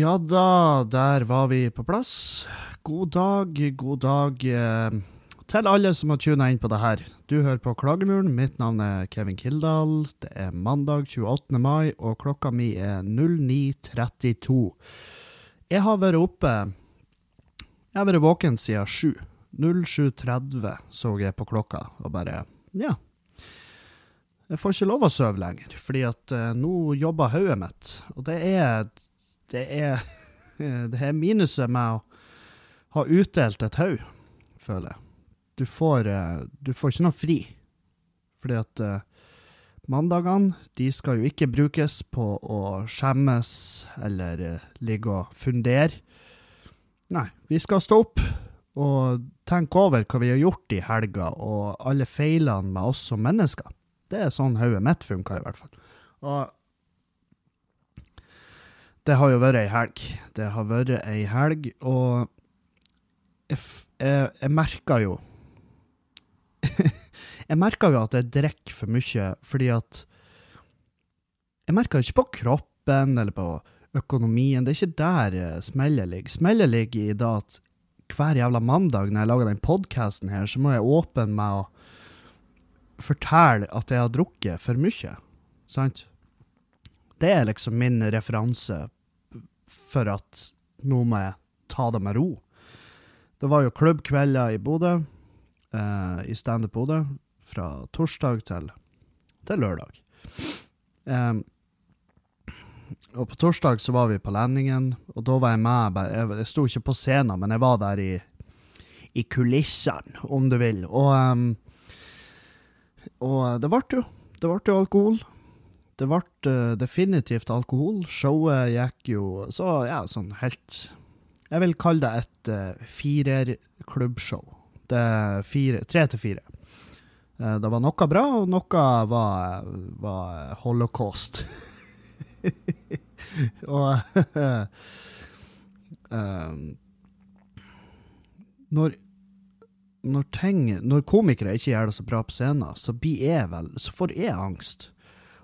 Ja da, der var vi på plass. God dag, god dag eh, til alle som har tuna inn på det her. Du hører på Klagemuren. Mitt navn er Kevin Kildahl. Det er mandag 28. mai, og klokka mi er 09.32. Jeg har vært oppe Jeg har vært våken siden 7. 07.30 så jeg på klokka, og bare Ja. Jeg får ikke lov å sove lenger, fordi at eh, nå jobber hodet mitt, og det er det er, det er minuset med å ha utdelt et haug, føler jeg. Du får, eh, du får ikke noe fri. Fordi at uh, mandagene, de skal jo ikke brukes på å skjemmes eller uh, ligge og fundere. Nei, vi skal stå opp og tenke over hva vi har gjort i helga, og alle feilene med oss som mennesker. Det er sånn hodet mitt funker, i hvert fall. Og det har jo vært ei helg. Det har vært ei helg, og jeg, jeg, jeg merka jo Jeg merka jo at jeg drikker for mye, fordi at Jeg merka ikke på kroppen eller på økonomien. Det er ikke der eh, smellet ligger. Smellet ligger i da at hver jævla mandag når jeg lager den podkasten her, så må jeg åpne meg og fortelle at jeg har drukket for mye. Sant? Det er liksom min referanse for at nå må jeg ta det med ro. Det var jo klubbkvelder i Bodø, eh, i Standup Bodø, fra torsdag til, til lørdag. Eh, og på torsdag så var vi på Lendingen, og da var jeg med bare, Jeg, jeg sto ikke på scenen, men jeg var der i, i kulissene, om du vil. Og, um, og det ble jo Det ble jo alkohol. Det ble uh, definitivt alkohol. Showet gikk jo så, ja, sånn helt Jeg vil kalle det et uh, firerklubbshow. Er fire, tre til fire. Uh, det var noe bra, og noe var, var holocaust. og um, når, når, ting, når komikere ikke gjør det så bra på scenen, så, blir jeg vel, så får jeg angst.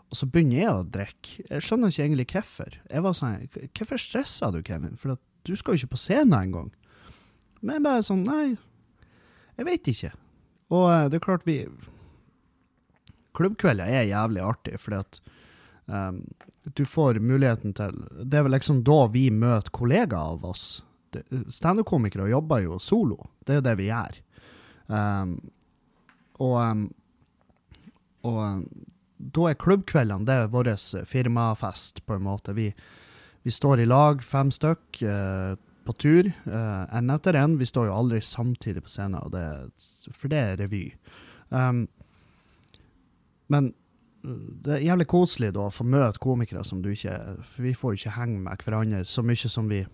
Og så begynner jeg å drikke. Jeg skjønner ikke egentlig hvorfor. Jeg var sånn, Hvorfor stressa du, Kevin? For du skal jo ikke på scenen engang. Men jeg bare sånn Nei, jeg vet ikke. Og det er klart, vi Klubbkvelder er jævlig artig, fordi at um, du får muligheten til Det er vel liksom da vi møter kollegaer av oss. Standup-komikere jobber jo solo. Det er jo det vi gjør. Um, og, um, og da er klubbkveldene det er vår firmafest, på en måte. Vi, vi står i lag, fem stykk, eh, på tur, uh, etter én. Vi står jo aldri samtidig på scenen, det, for det er revy. Um, men det er jævlig koselig da å få møte komikere som du ikke For vi får jo ikke henge med hverandre så mye som vi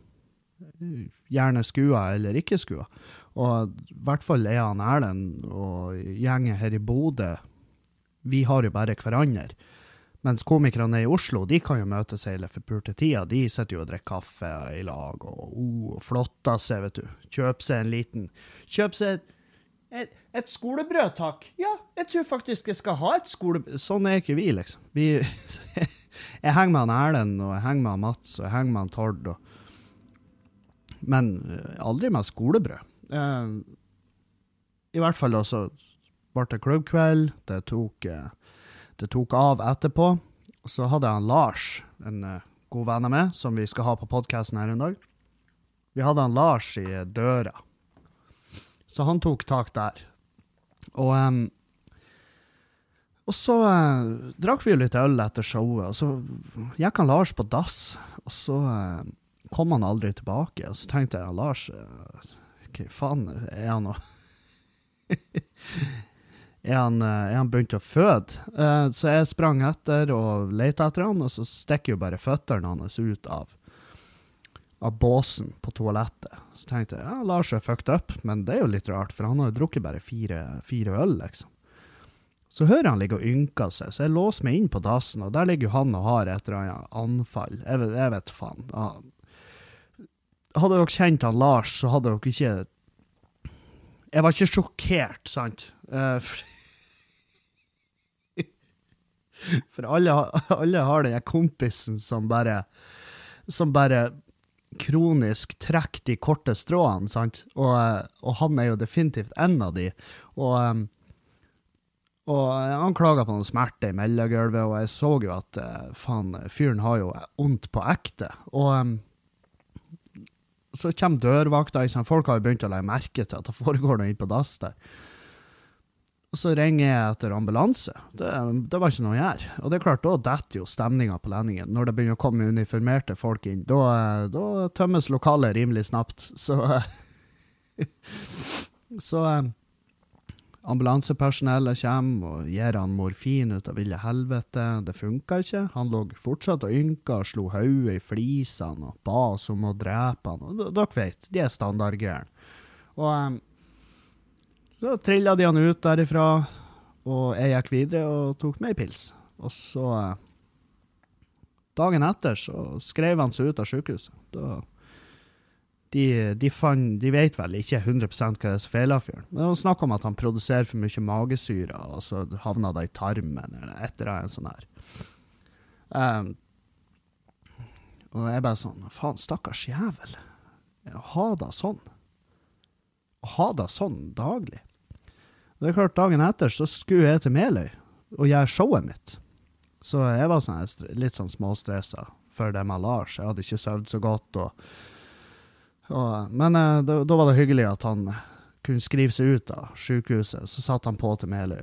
gjerne skua eller ikke skua. Og i hvert fall er han Erlend og gjengen her i Bodø Vi har jo bare hverandre. Mens komikerne i Oslo de kan jo møtes hele forpulte tida. De sitter jo og drikker kaffe i lag og oh, flotter seg, vet du. Kjøper seg en liten Kjøper seg et et, et, skolebrød, takk. Ja, jeg tror faktisk jeg skal ha et skolebrød. Sånn er ikke vi, liksom. Vi, jeg henger med han Erlend, og jeg henger med han Mats, og jeg henger med han Tord. Og, men aldri med skolebrød. Eh, I hvert fall da så ble det klubbkveld. Det tok, det tok av etterpå. Så hadde jeg Lars, en god venn av meg, som vi skal ha på podkasten her en dag. Vi hadde han Lars i døra. Så han tok tak der. Og, um, og så uh, drakk vi jo litt øl etter showet, og så gikk han Lars på dass. Og så uh, kom han aldri tilbake. Og så tenkte jeg Lars uh, Hva faen er han nå? Er, han, er han begynt å føde? så jeg sprang etter og lette etter han, og så stikker jo bare føttene hans ut av av båsen på toalettet. Så tenkte jeg ja, Lars er fucked up, men det er jo litt rart, for han har jo drukket bare fire, fire øl, liksom. Så hører han ligge og ynker seg, så jeg låser meg inn på dassen, og der ligger jo han og har et eller annet anfall. Jeg vet, jeg vet faen. Ja. Hadde dere kjent han Lars, så hadde dere ikke Jeg var ikke sjokkert, sant? Uh, for, for alle, alle har den kompisen som bare som bare kronisk trekker de korte stråene, sant? Og, eh, og han er jo definitivt en av de. Og, og han klaga på noe smerte i mellomgulvet, og jeg så jo at uh, faen, fyren har jo vondt på ekte. Og så kommer dørvakta, folk har jo begynt å legge merke til at det foregår noe inne på dass der. Og så ringer jeg etter ambulanse. Det, det, var ikke noe å gjøre. Og det er klart, da detter jo stemninga på Lendingen. Når det begynner å komme uniformerte folk inn, da, da tømmes lokalet rimelig snapt. Så Så ambulansepersonellet kommer og gir han morfin ut av ville helvete. Det funka ikke. Han lå fortsatt og ynka og slo hodet i flisene og ba oss om å drepe han. D dere vet, de er standardgærne. Og så trilla de han ut derifra, og jeg gikk videre og tok meg ei pils. Og så eh, Dagen etter så skrev han seg ut av sykehuset. Da, de, de, fan, de, vet vel ikke 100 hva det er som feiler fyren. Men det var snakk om at han produserer for mye magesyre, og så havna det i tarmen eller et eller annet sånt her. Um, og jeg bare sånn Faen, stakkars jævel. Å Ha det sånn. Å Ha det sånn daglig. Det er klart, Dagen etter så skulle jeg til Meløy og gjøre showet mitt. Så jeg var sånn, litt sånn småstressa for det med Lars. Jeg hadde ikke sovet så godt. Og, og, men eh, da, var det hyggelig at han kunne skrive seg ut av sykehuset. Så satt han på til Meløy.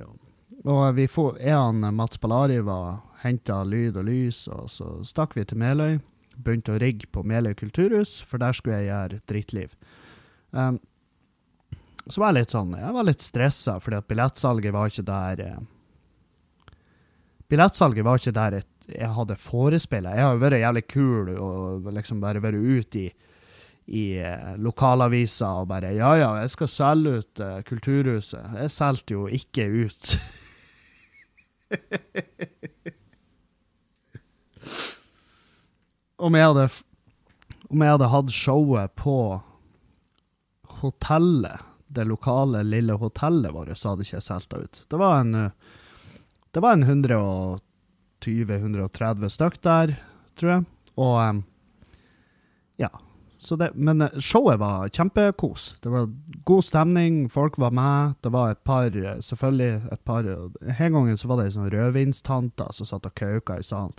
Og vi for, jeg og Mats Ballari var henta lyd og lys, og så stakk vi til Meløy. Begynte å rigge på Meløy kulturhus, for der skulle jeg gjøre Drittliv. Um, så var jeg litt sånn Jeg var litt stressa, fordi at billettsalget var ikke der eh, Billettsalget var ikke der jeg, hadde forespeila. Jeg har jo vært jævlig kul og liksom bare vært ute i, i eh, lokalavisa og bare Ja, ja, jeg skal selge ut eh, Kulturhuset. Jeg solgte jo ikke ut. om jeg hadde om jeg hadde hatt showet på hotellet det lokale lille hotellet vårt, hadde ikke solgt ut. Det var en, eh, det var en 120-130 stykk der, tror jeg. Og eh, ja. Det, men eh, showet var kjempekos. Det var god stemning, folk var med. Det var et par, selvfølgelig et par En gang så var det ei sånn rødvinstante som satt og kauka i salen.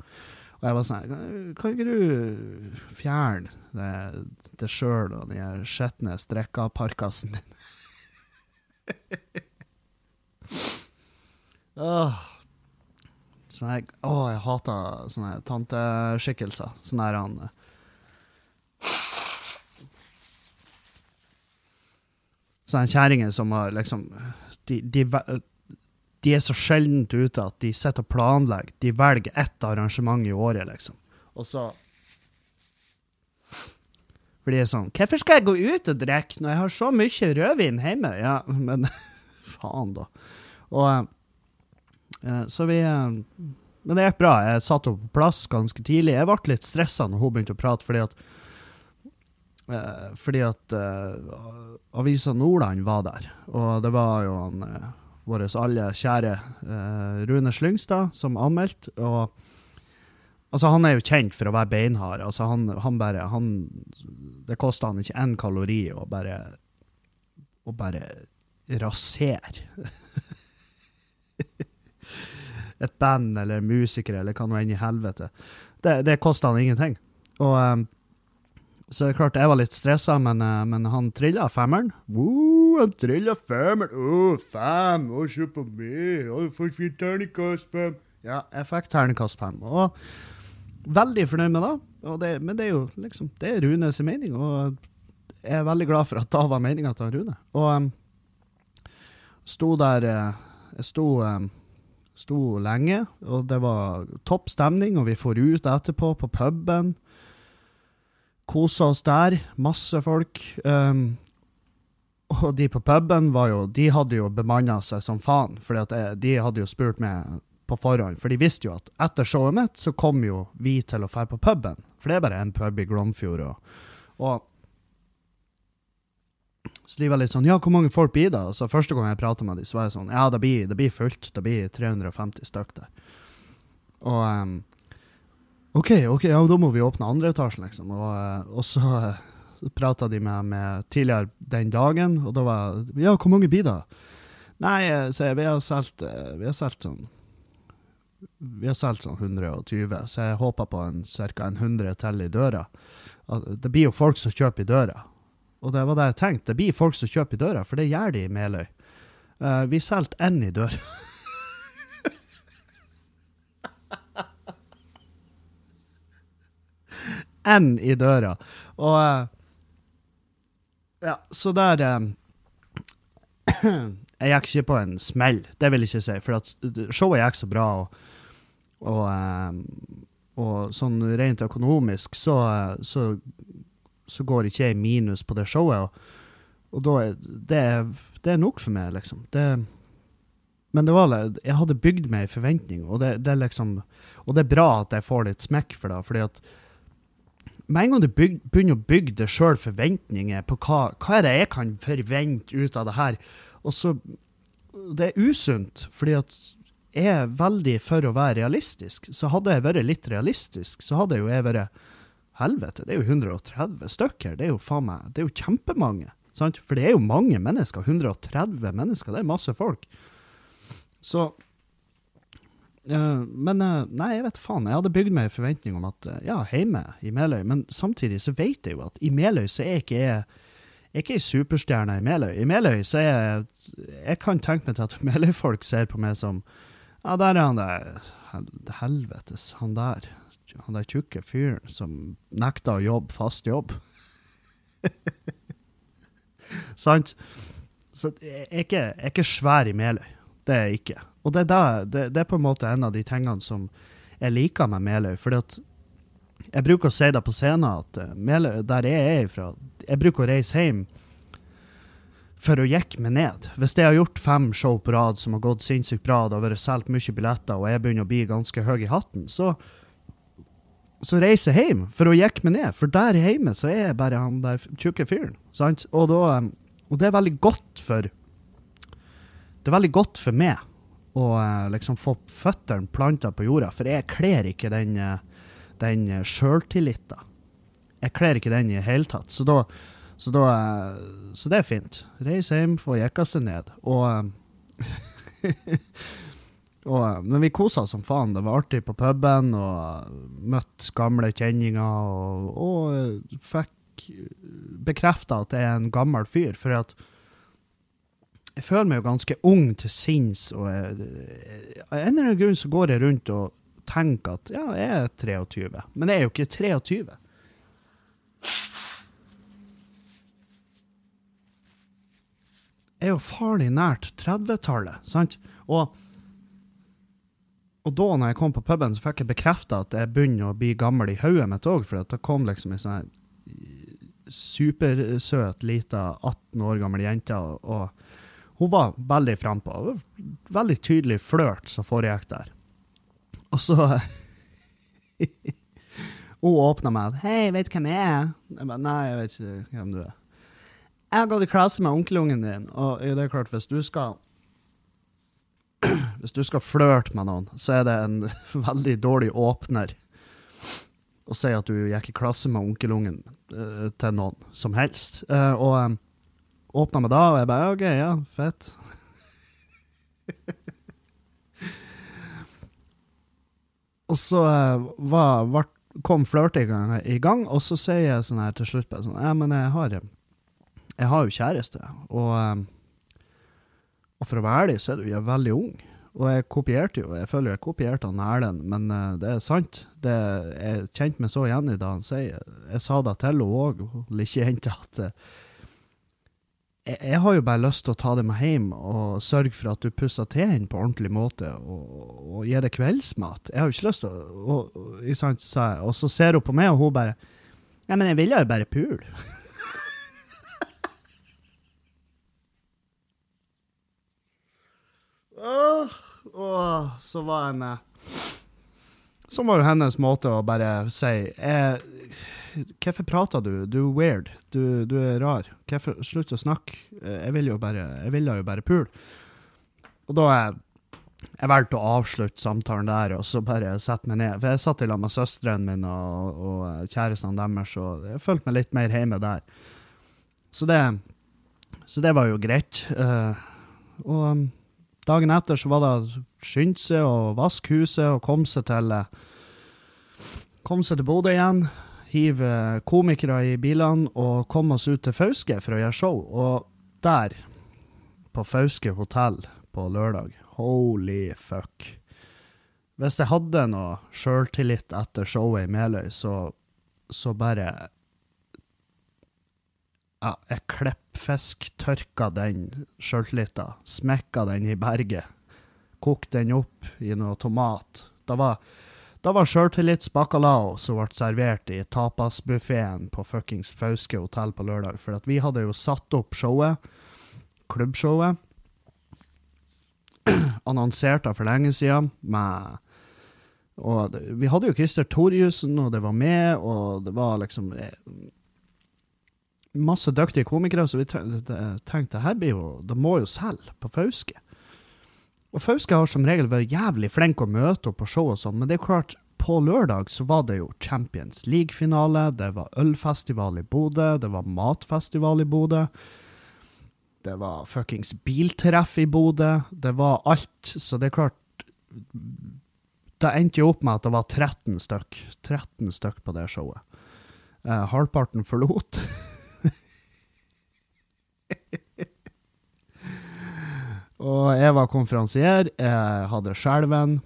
Og jeg var sånn Kan ikke du fjerne det, det sjøl og den skitne strikkaparkasen din? Oh. Sånn oh, jeg hater sånne tanteskikkelser. Sånn her han Sånne kjerringer som har liksom de, de, de, er så sjeldent ute at de sitter og planlegger. De velger ett arrangement i året, liksom. Og så for de sånn Hvorfor skal jeg gå ut og drikke når jeg har så mye rødvin hjemme? Ja, men faen, da. Og eh, Så vi eh, Men det gikk bra. Jeg satt henne på plass ganske tidlig. Jeg ble litt stressa når hun begynte å prate, fordi at eh, fordi at uh, Avisa Nordland var der, og det var jo uh, vår alle kjære uh, Rune Slyngstad som anmeldte. og Altså, han er jo kjent for å være beinhard. Altså, han, han bare han, Det koster han ikke én kalori å bare å bare rasere et band eller musikere eller hva nå enn i helvete. Det, det koster han ingenting. Og um, Så det er klart, jeg var litt stressa, men, uh, men han trilla femmeren. Woo, han trilla femmeren! Å, oh, fem! Å, se på meg! Å, får ikke terningkast fem! Ja, jeg fikk terningkast fem. Og veldig fornøyd med det. det. Men det er jo liksom Det er Runes mening, og jeg er veldig glad for at det var meninga til Rune. Og um, sto der eh, Jeg sto, um, sto lenge, og det var topp stemning, og vi for ut etterpå på puben. Kosa oss der. Masse folk. Um, og de på puben var jo, de hadde jo bemanna seg som faen, for de hadde jo spurt meg på forhånd. For de visste jo at etter showet mitt så kom jo vi til å dra på puben. For det er bare én pub i Glomfjord. Og, og, så de var litt sånn Ja, hvor mange folk blir det? Så første gang jeg prata med dem, så var jeg sånn Ja, det blir, det blir fullt. Det blir 350 stykk der. Og, um, OK, ok, ja, da må vi åpne andre etasjen, liksom. Og, eh, og så uh, prata de med meg tidligere den dagen, og da var Ja, hvor mange blir det? Nei, så jeg, vi har solgt solgt sånn vi har solgt sånn 120, så jeg håper på ca. en 100 til i døra. Det blir jo folk som kjøper i døra. Og det var det jeg tenkte. Det blir folk som kjøper i døra, for det gjør de i Meløy. Uh, vi solgte én i døra. Én i døra. Og uh, Ja, så der um, Jeg gikk ikke på en smell, det vil jeg ikke si, for at showet gikk så bra. og og, um, og sånn rent økonomisk så, så, så går ikke jeg i minus på det showet. Og, og da det, det, er nok for meg, liksom. Det, men det var, jeg hadde bygd meg en forventning, og det, det, liksom, og det er bra at jeg får litt smekk for det. fordi at med en gang du begynner å bygge deg sjøl forventninger på hva, hva er det jeg kan forvente ut av det her, og så Det er usunt, fordi at er veldig for å være realistisk. Så hadde jeg vært litt realistisk, så hadde jo jeg vært Helvete, det er jo 130 stykker. Det er jo faen meg, det er jo kjempemange. Sant? For det er jo mange mennesker. 130 mennesker, det er masse folk. Så uh, Men uh, nei, jeg vet faen. Jeg hadde bygd meg en forventning om at uh, ja, hjemme i Meløy, men samtidig så vet jeg jo at i Meløy så er ikke jeg jeg er ikke ei superstjerne i Meløy. I Meløy så er jeg Jeg kan tenke meg til at Meløy-folk ser på meg som ja, der er han der Helvetes, han der. Han der tjukke fyren som nekta å jobbe fast jobb. Sant? Så jeg er, ikke, jeg er ikke svær i Meløy. Det er jeg ikke. Og det er, da, det, det er, på en måte en av de tingene som jeg liker med Meløy. fordi at jeg bruker å si det på scenen at eh, der jeg er fra Jeg bruker å reise hjem for å jekke meg ned. Hvis jeg har gjort fem show på rad som har gått sinnssykt bra, det har vært solgt mye billetter, og jeg begynner å bli ganske høy i hatten, så, så reiser jeg hjem for å jekke meg ned. For der hjemme så er jeg bare han der tjukke fyren. sant? Og, da, og, det er veldig godt for Det er veldig godt for meg å eh, liksom få føttene planta på jorda, for jeg kler ikke den, eh, den sjøltilliten. Jeg kler ikke den i det hele tatt. Så da så, da, så det er fint. Reise hjem, få jekka seg ned. Og, og Men vi kosa som faen. Det var artig på puben, og møtte gamle kjenninger, og, og fikk bekrefta at jeg er en gammel fyr. For at jeg føler meg jo ganske ung til sinns, og av en eller annen grunn så går jeg rundt og tenker at ja, jeg er 23. Men jeg er jo ikke 23. er jo farlig nært 30-tallet, sant? Og, og da når jeg kom på puben, så fikk jeg bekrefta at jeg begynner å bli gammel i hodet mitt òg, for det kom liksom ei sånn supersøt lita 18 år gammel jente, og, og hun var veldig frampå. Veldig tydelig flørt som foregikk der. Og så Hun åpna meg 'Hei, vet du hvem jeg er?' Jeg bare 'Nei, jeg vet ikke hvem du er'. Jeg har gått i klasse med onkelungen din, og det er klart, hvis du skal Hvis du skal flørte med noen, så er det en veldig dårlig åpner å si at du gikk i klasse med onkelungen uh, til noen som helst. Uh, og um, åpna meg da, og jeg bare OK, ja, fett. og så uh, var, var, kom flørtinga i gang, og så sier jeg sånn her til slutt bare sånn Ja, men jeg har jeg har jo kjæreste, og, eh, og for å være ærlig, så er du jo veldig ung. Og jeg kopierte jo, jeg føler jeg kopierte han Erlend, men uh, det er sant. Det, jeg kjente meg så igjen i det han sier. Jeg sa det til henne òg, lille jenta, at jeg, jeg, har jo bare lyst til å ta det med hjem og sørge for at du pusser tennene på ordentlig måte, og, og gi deg kveldsmat. Jeg har jo ikke lyst til å og, og, og, så ser hun på meg, og hun bare Nei, men jeg ville jo bare pule. Åh, åh, så var en eh, Så var jo hennes måte å bare si eh, Hvorfor prater du? Du er weird. Du, du er rar. Hvorfor Slutt å snakke. Eh, jeg ville jo bare Jeg ville jo bare pule. Og da jeg valgte å avslutte samtalen der og så bare sette meg ned. For jeg satt i lag med søstrene mine og, og kjærestene deres, og jeg følte meg litt mer hjemme der. Så det, så det var jo greit. Uh, og um, dagen etter så var det å skynde seg og vaske huset og komme seg til Kom seg til Bodø igjen. Hive komikere i bilene og komme oss ut til Fauske for å gjøre show. Og der, på Fauske hotell på lørdag, holy fuck. Hvis jeg hadde noe sjøltillit etter showet i Meløy, så, så bare ja, jeg klippfisktørka den sjøltilliten, smekka den i berget, kokte den opp i noe tomat. Da var, da var sjøltillitsbacalao som ble servert i tapasbuffeen på fuckings Fauske hotell på lørdag. For vi hadde jo satt opp showet, klubbshowet, annonsert det for lenge siden og det, vi hadde jo Christer Torjussen, og det var med, og det var liksom eh, masse dyktige komikere, så vi tenkte her blir jo, det må jo selge på Fauske. Og Fauske har som regel vært jævlig flink å møte opp på show og sånn, men det er klart, på lørdag så var det jo Champions League-finale, det var ølfestival i Bodø, det var matfestival i Bodø. Det var fuckings biltreff i Bodø. Det var alt. Så det er klart Det endte jo opp med at det var 13 stykk 13 stykk på det showet. Eh, halvparten forlot. Og jeg var konferansier, jeg hadde skjelven.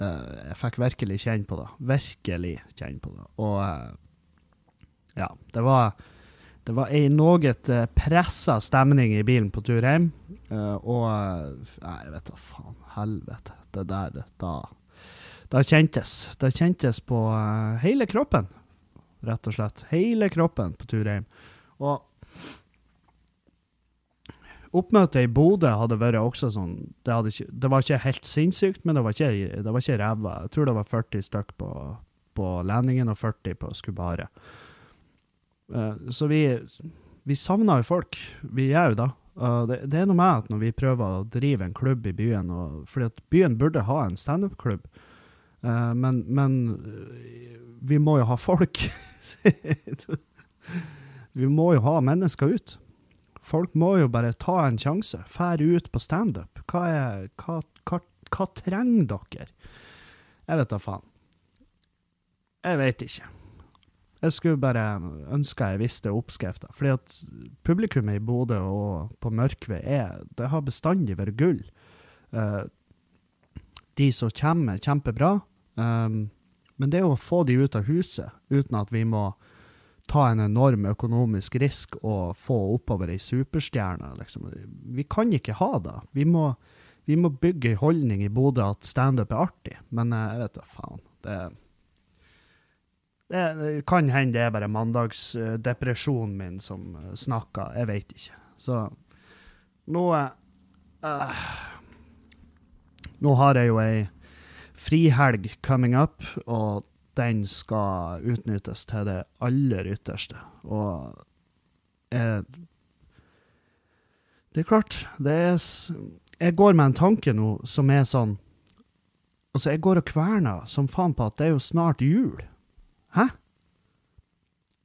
Eh, jeg fikk virkelig kjenne på det. Virkelig kjenne på det. Og eh, ja, det var det var ei noe eh, pressa stemning i bilen på tur hjem. Og Nei, jeg vet da faen. Helvete. Det der Da, da kjentes. Det kjentes på hele kroppen, rett og slett. Hele kroppen på tur hjem. Og Oppmøtet i Bodø hadde vært også sånn det, ikke, det, var ikke helt sinnssykt, men det var ikke, det var ikke ræva. Jeg tror det var 40 stykk på, på Lendingen og 40 på Skubaret. Uh, så vi, vi savna jo folk. Vi gjør jo da. Uh, det, det, er noe med at når vi prøver å drive en klubb i byen, og, fordi at byen burde ha en standup-klubb, uh, men, men vi må jo ha folk. vi må jo ha mennesker ut. Folk må jo bare ta en sjanse. Fære ut på standup. Hva, hva, hva, hva trenger dere? Jeg vet da faen. Jeg vet ikke. Jeg skulle bare ønske jeg visste oppskrifta. Fordi at publikummet i Bodø og på Mørkved er Det har bestandig vært gull. Uh, de som kommer, er kjempebra. Um, men det å få de ut av huset uten at vi må ta en enorm økonomisk risk og få oppover ei superstjerne. Liksom. Vi kan ikke ha det. Vi må, vi må bygge ei holdning i Bodø at standup er artig, men eh, jeg vet da faen. Det, det, det, kan hende det er bare mandagsdepresjonen min som eh, snakker, jeg vet ikke. Så nå øh, Nå har jeg jo ei frihelg coming up, og den skal utnyttes til det aller ytterste. Og jeg, Det er klart, det er Jeg går med en tanke nå som er sånn Altså, jeg går og kverner som faen på at det er jo snart jul. Hæ?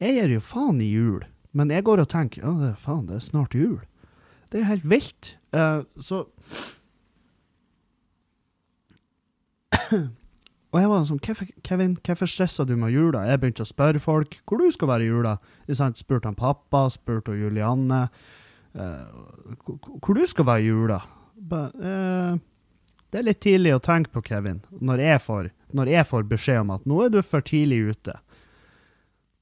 Jeg gir jo faen i jul, men jeg går og tenker ja, det faen, det er snart jul. Det er helt vilt. Uh, så Og jeg var sånn Kevin, hvorfor stressa du med jula? Jeg begynte å spørre folk hvor du skal være i jula. Spurte han pappa, spurte Julianne uh, hvor du skal være i jula. Uh, det er litt tidlig å tenke på, Kevin, når jeg, får, når jeg får beskjed om at nå er du for tidlig ute.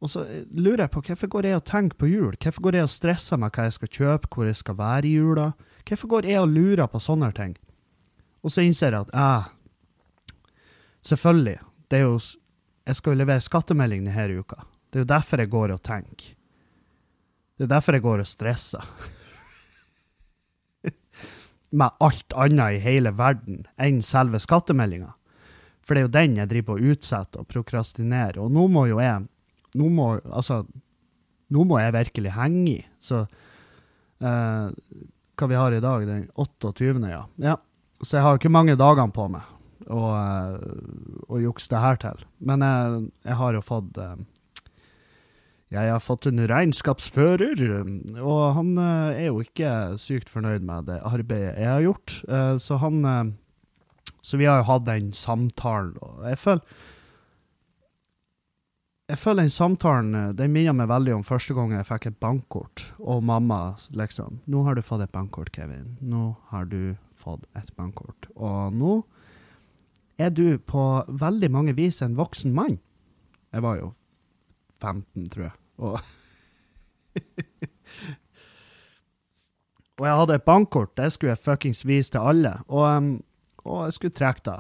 Og så eh, lurer jeg på hvorfor går jeg og tenker på jul? Hvorfor går jeg og stresser meg hva jeg skal kjøpe, hvor jeg skal være i jula? Hvorfor går jeg og lurer på sånne ting? Og så innser jeg at eh, Selvfølgelig. Det er jo Jeg skal jo levere skattemelding denne uka. Det er jo derfor jeg går og tenker. Det er derfor jeg går og stresser. Med alt annet i hele verden enn selve skattemeldinga. For det er jo den jeg driver på å utsette og prokrastinerer. Og nå må jo jeg Nå må, altså, nå må jeg virkelig henge i. Så uh, hva vi har i dag, den 28., ja. ja. så jeg har ikke mange dagene på meg å, eh, å jukse det her til. Men jeg, jeg har jo fått eh, Jeg har fått en regnskapsfører, eh, og han eh, er jo ikke sykt fornøyd med det arbeidet jeg har gjort. Eh, så han eh, Så vi har jo hatt den samtalen, og jeg føler jeg føler den samtalen eh, den minner meg veldig om første gang jeg fikk et bankkort, og mamma liksom 'Nå har du fått et bankkort, Kevin. Nå har du fått et bankkort.' Og nå er du på veldig mange vis en voksen mann. Jeg var jo 15, tror jeg. Og, og jeg hadde et bankkort. Det skulle jeg fuckings vise til alle. Og, um, og jeg skulle trekke det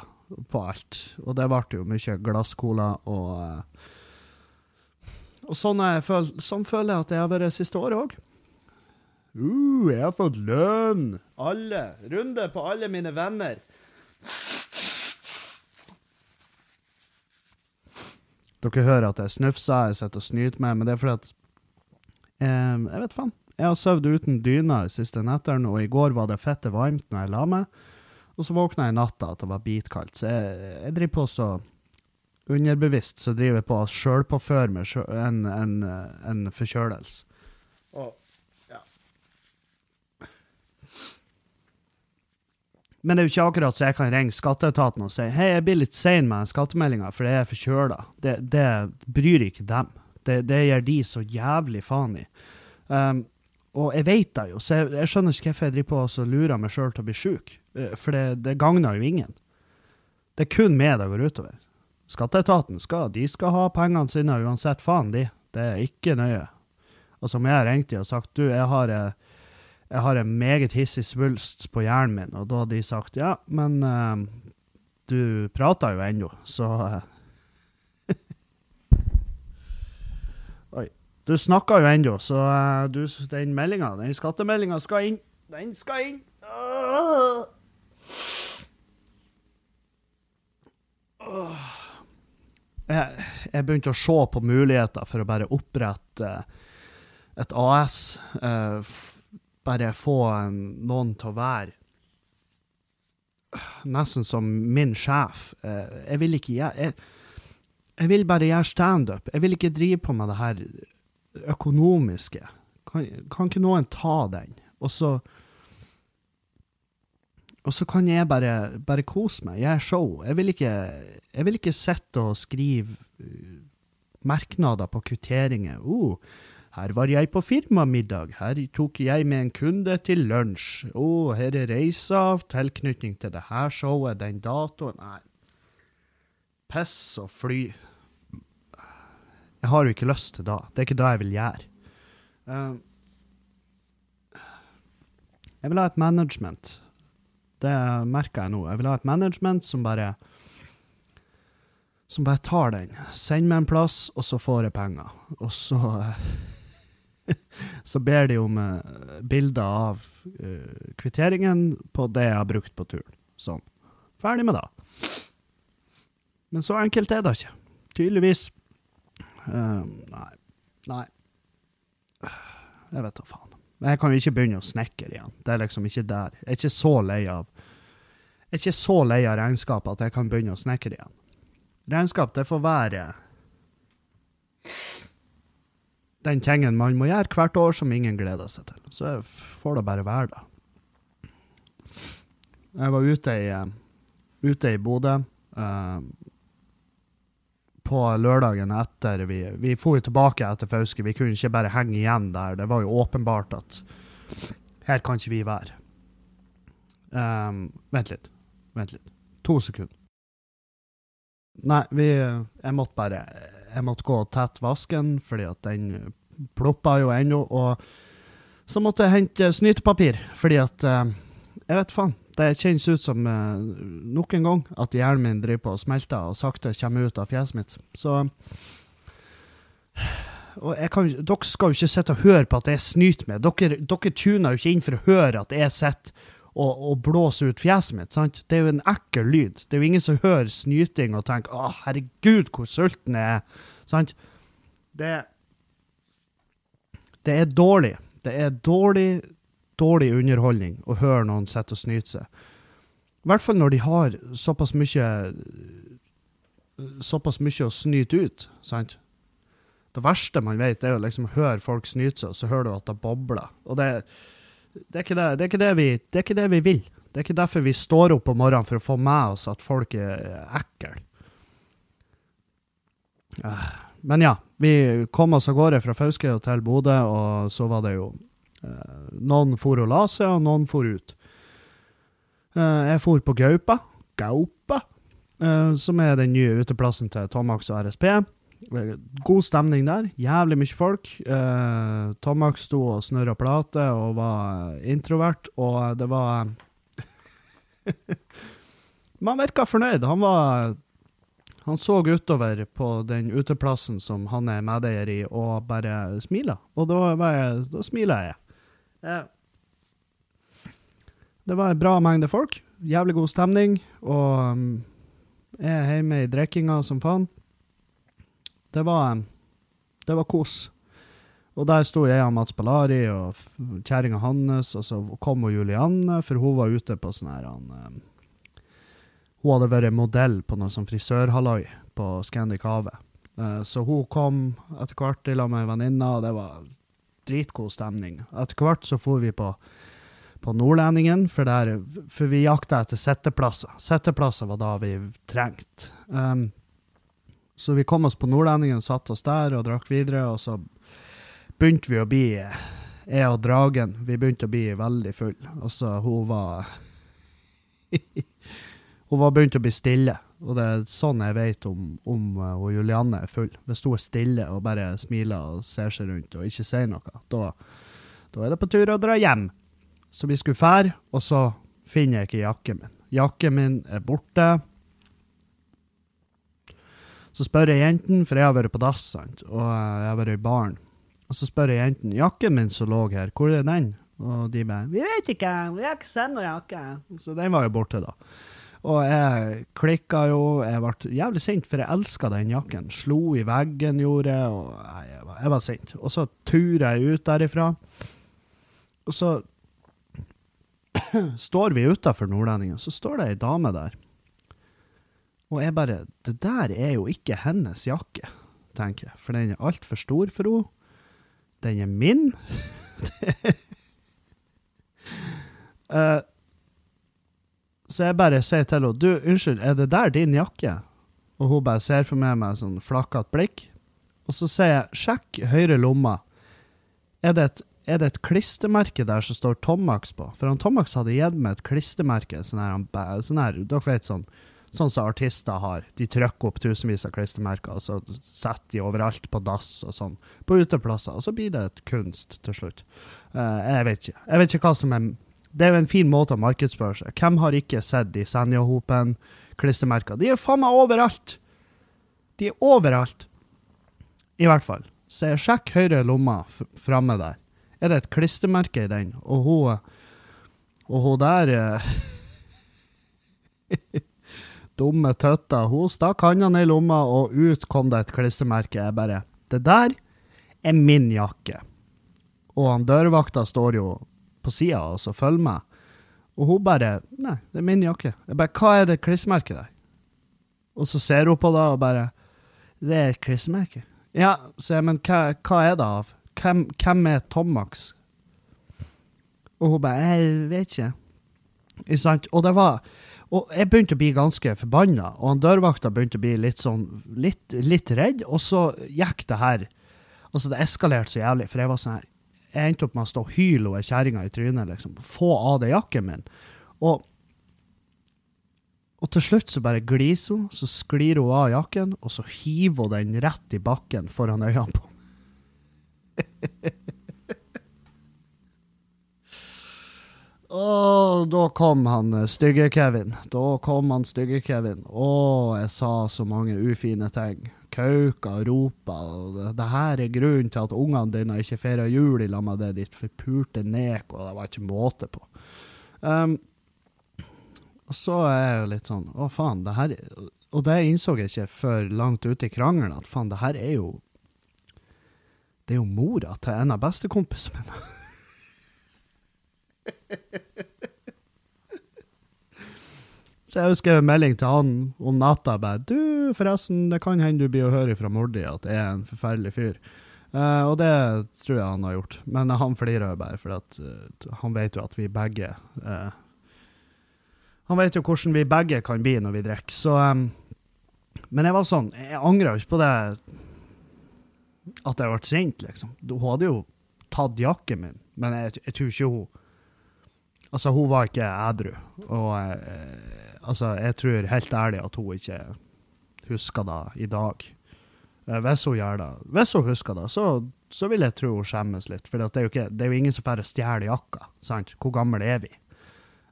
på alt. Og det ble jo mye glasscola og uh, og sånn, føl, sånn føler jeg at jeg har vært siste året òg. Uh, jeg har fått lønn! Alle. Runde på alle mine venner. Dere hører at jeg snufser, jeg sitter og snyter meg, men det er fordi at eh, Jeg vet faen. Jeg har sovet uten dyna de siste nettene, og i går var det fette varmt når jeg la meg. Og så våkna jeg i natta at det var bitkaldt, så jeg, jeg driver på så underbevisst så driver jeg på å sjølpåføre meg en, en, en forkjølelse. Og, ja. Men det er jo ikke akkurat så jeg kan ringe skatteetaten og si hei, jeg blir litt sein med skattemeldinga for jeg er forkjøla. Det, det bryr ikke dem. Det, det gjør de så jævlig faen i. Um, og jeg vet det jo, så jeg, jeg skjønner ikke hvorfor jeg driver på og lurer meg sjøl til å bli sjuk. Uh, for det, det gagner jo ingen. Det er kun meg det går utover. Skatteetaten skal, de skal ha pengene sine uansett faen, de. Det er ikke nøye. Og som jeg har ringt de og sagt, du, jeg har, eh, jeg har en meget hissig svulst på hjernen min, og da hadde de sagt, ja, men uh, du prater jo ennå, så uh, Oi. Du snakker jo ennå, så uh, du, den meldinga, den skattemeldinga skal inn. Den skal inn. Jeg, jeg begynte å se på muligheter for å bare opprette et AS. Uh, bare få noen til å være nesten som min sjef. Uh, jeg vil ikke jeg, jeg, vil bare gjøre standup. Jeg vil ikke drive på med det her økonomiske. Kan, kan ikke noen ta den? Og så og så kan jeg bare, bare kose meg, gjøre show. Jeg vil ikke, jeg ikke sitte og skrive uh, merknader på kvitteringer. Oh, her var jeg på firmamiddag, her tok jeg med en kunde til lunsj. Å, oh, her er reisa, tilknytning til det her showet, den datoen. Nei. Piss og fly. Jeg har jo ikke lyst til det. Det er ikke det jeg vil gjøre. Uh, jeg vil ha et management det merker jeg nå. Jeg vil ha et management som bare som bare tar den. Send meg en plass, og så får jeg penger. Og så Så ber de om uh, bilder av uh, kvitteringen på det jeg har brukt på turen. Sånn. Ferdig med det. Men så enkelt er det ikke. Tydeligvis. Uh, nei. Nei. Jeg vet da faen. Men jeg kan jo ikke begynne å snekre igjen. Det er liksom ikke der. Jeg er ikke så lei av Jeg er ikke så lei av regnskap at jeg kan begynne å snekre igjen. Regnskap, det får være den tingen man må gjøre hvert år som ingen gleder seg til. Så får det bare være da. Jeg var ute i, ute i Bodø. Uh, på lørdagen etter vi Vi for jo tilbake etter Fauske. Vi kunne ikke bare henge igjen der. Det var jo åpenbart at her kan ikke vi være. Um, vent litt. Vent litt. To sekunder. Nei, vi Jeg måtte bare Jeg måtte gå og tette vasken, fordi at den ploppa jo ennå. Og så måtte jeg hente snytepapir, fordi at uh, Jeg vet faen. Det kjennes ut som uh, nok en gang at hjernen min driver på og smelter og sakte kommer ut av fjeset mitt. Så og kan, Dere skal jo ikke sitte og høre på at jeg snyter med. Dere, dere tuner jo ikke inn for å høre at jeg sitter og, og blåser ut fjeset mitt. sant? Det er jo en ekkel lyd. Det er jo ingen som hører snyting og tenker 'Å, herregud, hvor sulten jeg er'. sant? Det, det er dårlig. Det er dårlig dårlig underholdning å høre noen sitte og snyte seg. I hvert fall når de har såpass mye Såpass mye å snyte ut, sant? Det verste man vet, er å liksom høre folk snyte seg, og så hører du at det bobler. Og det, det, er det, det, er det, vi, det er ikke det vi vil. Det er ikke derfor vi står opp om morgenen for å få med oss at folk er ekle. Eh, men ja, vi kom oss av gårde fra Fauske til Bodø, og så var det jo eh, Noen for og la seg, og noen for ut. Eh, jeg for på Gaupa, Gaupa, som er den nye uteplassen til Tomax og RSP. God stemning der. Jævlig mye folk. Eh, Tomax sto og snørra plate og var introvert, og det var Man virka fornøyd. Han var Han så utover på den uteplassen som han er medeier i, og bare smila. Og da, jeg, da smila jeg. Eh, det var en bra mengde folk. Jævlig god stemning. Og um, jeg er hjemme i drikkinga som faen. Det var, det var kos. Og der sto jeg og Mats Ballari og kjerringa hans, og så kom og Julianne, for hun var ute på sånn her han, Hun hadde vært modell på noe sånn frisørhalloi på Scandic Havet. Uh, så hun kom etter hvert i lag med venninne, og det var dritgod stemning. Etter hvert så for vi på, på Nordlendingen, for, der, for vi jakta etter sitteplasser. Sitteplasser var da vi trengte. Um, så vi kom oss på Nordlendingen, satte oss der og drakk videre, og så begynte vi å bli Jeg og dragen, vi begynte å bli veldig full. Og så hun var Hun var begynt å bli stille, og det er sånn jeg vet om, om uh, Julianne er full. Hvis hun er stille og bare smiler og ser seg rundt og ikke sier noe, da, da er det på tur å dra hjem. Så vi skulle fære, og så finner jeg ikke jakken min. Jakken min er borte. Så spør jeg jentene, for jeg har vært på dass, sant, og jeg har vært i baren. Og så spør jeg jentene jakken min som lå her, hvor er den? Og de bare Vi vet ikke, vi har ikke sett noen jakke. Så den var jo borte, da. Og jeg klikka jo, jeg ble jævlig sint, for jeg elska den jakken. Slo i veggen, gjorde jeg, og jeg var, jeg var sint. Og så turer jeg ut derifra, og så står vi utafor Nordlendingen, så står det ei dame der og jeg bare Det der er jo ikke hennes jakke, tenker jeg. For den er altfor stor for henne. Den er min. uh, så jeg bare sier til henne Du, unnskyld, er det der din jakke? Og hun bare ser på meg med sånn flakkete blikk. Og så sier jeg sjekk høyre lomma. Er det, et, er det et klistremerke der som står Tomax på? For han Tomax hadde gitt meg et klistremerke, sånn her, sånn her dere vet sånn sånn som artister har. De trykker opp tusenvis av klistremerker, og så setter de overalt på dass og sånn, på uteplasser. Og så blir det et kunst til slutt. Uh, jeg vet ikke. Jeg vet ikke hva som er Det er jo en fin måte å markedsføre seg. Hvem har ikke sett de Senjahopen-klistremerker? De er faen meg overalt! De er overalt. I hvert fall. Så jeg sjekk høyre lomma framme der. Er det et klistremerke i den? Og hun Og hun der uh, dumme tøtta. Hun stakk hånda i lomma, og ut kom det et klistremerke. Jeg bare Det der er min jakke. Og han dørvakta står jo på sida og så følger med. Og hun bare Nei, det er min jakke. Jeg bare Hva er det klistremerket der? Og så ser hun på det og bare Det er et klistremerke. Ja, så jeg, men hva, hva er det av? Hvem, hvem er Tomax? Og hun bare Jeg vet ikke. Ikke sant? Og det var og jeg begynte å bli ganske forbanna, og han dørvakta begynte å bli litt sånn litt, litt, redd, og så gikk det her Altså, det eskalerte så jævlig, for jeg var sånn her Jeg endte opp med å stå og hyle og kjerringa i trynet, liksom. Få av det jakken min. Og, og til slutt så bare gliser hun, så sklir hun av jakken, og så hiver hun den rett i bakken foran øynene på Å, da kom han eh, stygge Kevin. Da kom han stygge Kevin. Å, jeg sa så mange ufine ting. Kauka og ropa. Og det, her er grunnen til at ungene dine ikke feirer jul i lag med det ditt forpurte nek, og det var ikke måte på. Um, og så er jeg jo litt sånn Å, faen, det her Og det innså jeg ikke før langt ute i krangelen, at faen, det her er jo Det er jo mora til en av bestekompisene mine. Så jeg husker en melding til han om natta bare Du, forresten, det kan hende du blir å høre fra Mordi at jeg er en forferdelig fyr. Uh, og det tror jeg han har gjort. Men han flirer bare, for at, uh, han vet jo at vi begge uh, Han vet jo hvordan vi begge kan bli når vi drikker. Så um, Men jeg var sånn Jeg angra ikke på det at jeg ble sint, liksom. Hun hadde jo tatt jakken min, men jeg, jeg tror ikke hun Altså, hun var ikke ædru. Og altså, jeg tror helt ærlig at hun ikke husker det i dag. Eh, hvis hun gjør det. Hvis hun husker det, så, så vil jeg tro hun skjemmes litt. For det er, jo det er jo ingen som får stjeler jakka. sant? Hvor gammel er vi?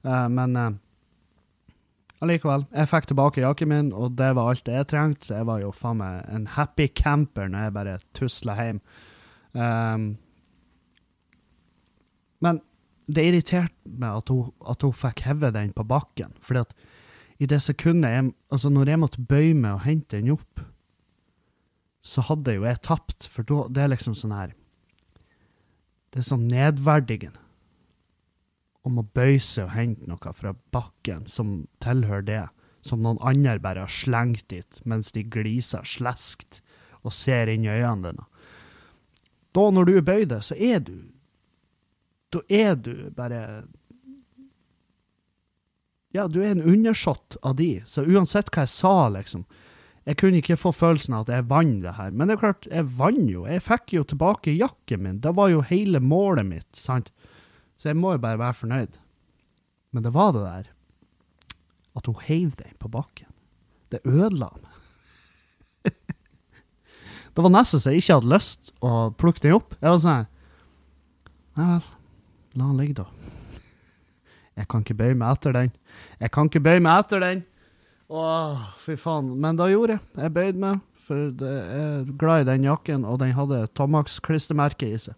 Eh, men uh, allikevel, jeg fikk tilbake jakken min, og det var alt jeg trengte, så jeg var jo faen meg en happy camper når jeg bare tusla hjem. Um, men det irriterte meg at hun, at hun fikk hevet den på bakken. fordi at i det sekundet jeg, altså når jeg måtte bøye meg og hente den opp, så hadde jo jeg tapt. For da, det er liksom sånn her Det er sånn nedverdigende om å bøye seg og hente noe fra bakken som tilhører det, som noen andre bare har slengt dit mens de gliser sleskt og ser inn i øynene dine. Da, når du er bøyd, så er du Da er du bare Ja, du er en undersått av de, så uansett hva jeg sa, liksom, jeg kunne ikke få følelsen av at jeg vant det her. Men det er klart, jeg vant jo. Jeg fikk jo tilbake jakken min. Det var jo hele målet mitt, sant? Så jeg må jo bare være fornøyd. Men det var det der at hun heiv den på bakken. Det ødela meg. det var nesten så jeg ikke hadde lyst å plukke den opp. Jeg var sånn Nei vel, la den ligge, da. Jeg kan ikke bøye meg etter den. Jeg kan ikke bøye meg etter den. Åh, fy faen. Men da gjorde jeg. Jeg bøyde meg, for jeg er glad i den jakken, og den hadde Tomax-klistremerke i seg.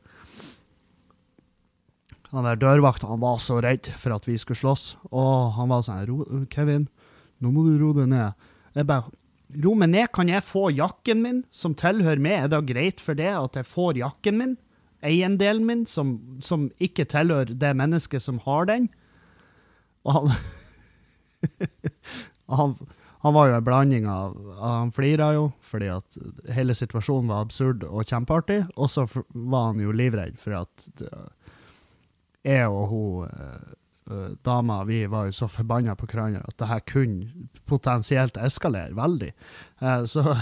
Han der dørvakta han var så redd for at vi skulle slåss. Og han var sånn 'Kevin, nå må du roe deg ned.' Jeg bare 'Ro meg ned, kan jeg få jakken min, som tilhører meg?' Er det greit for det at jeg får jakken min? Eiendelen min, som, som ikke tilhører det mennesket som har den? Og han han, han, var jo en blanding av Han flira jo fordi at hele situasjonen var absurd og kjempeartig, og så var han jo livredd for at jeg og hun uh, dama vi var jo så forbanna på hverandre at det her kunne potensielt eskalere veldig. Så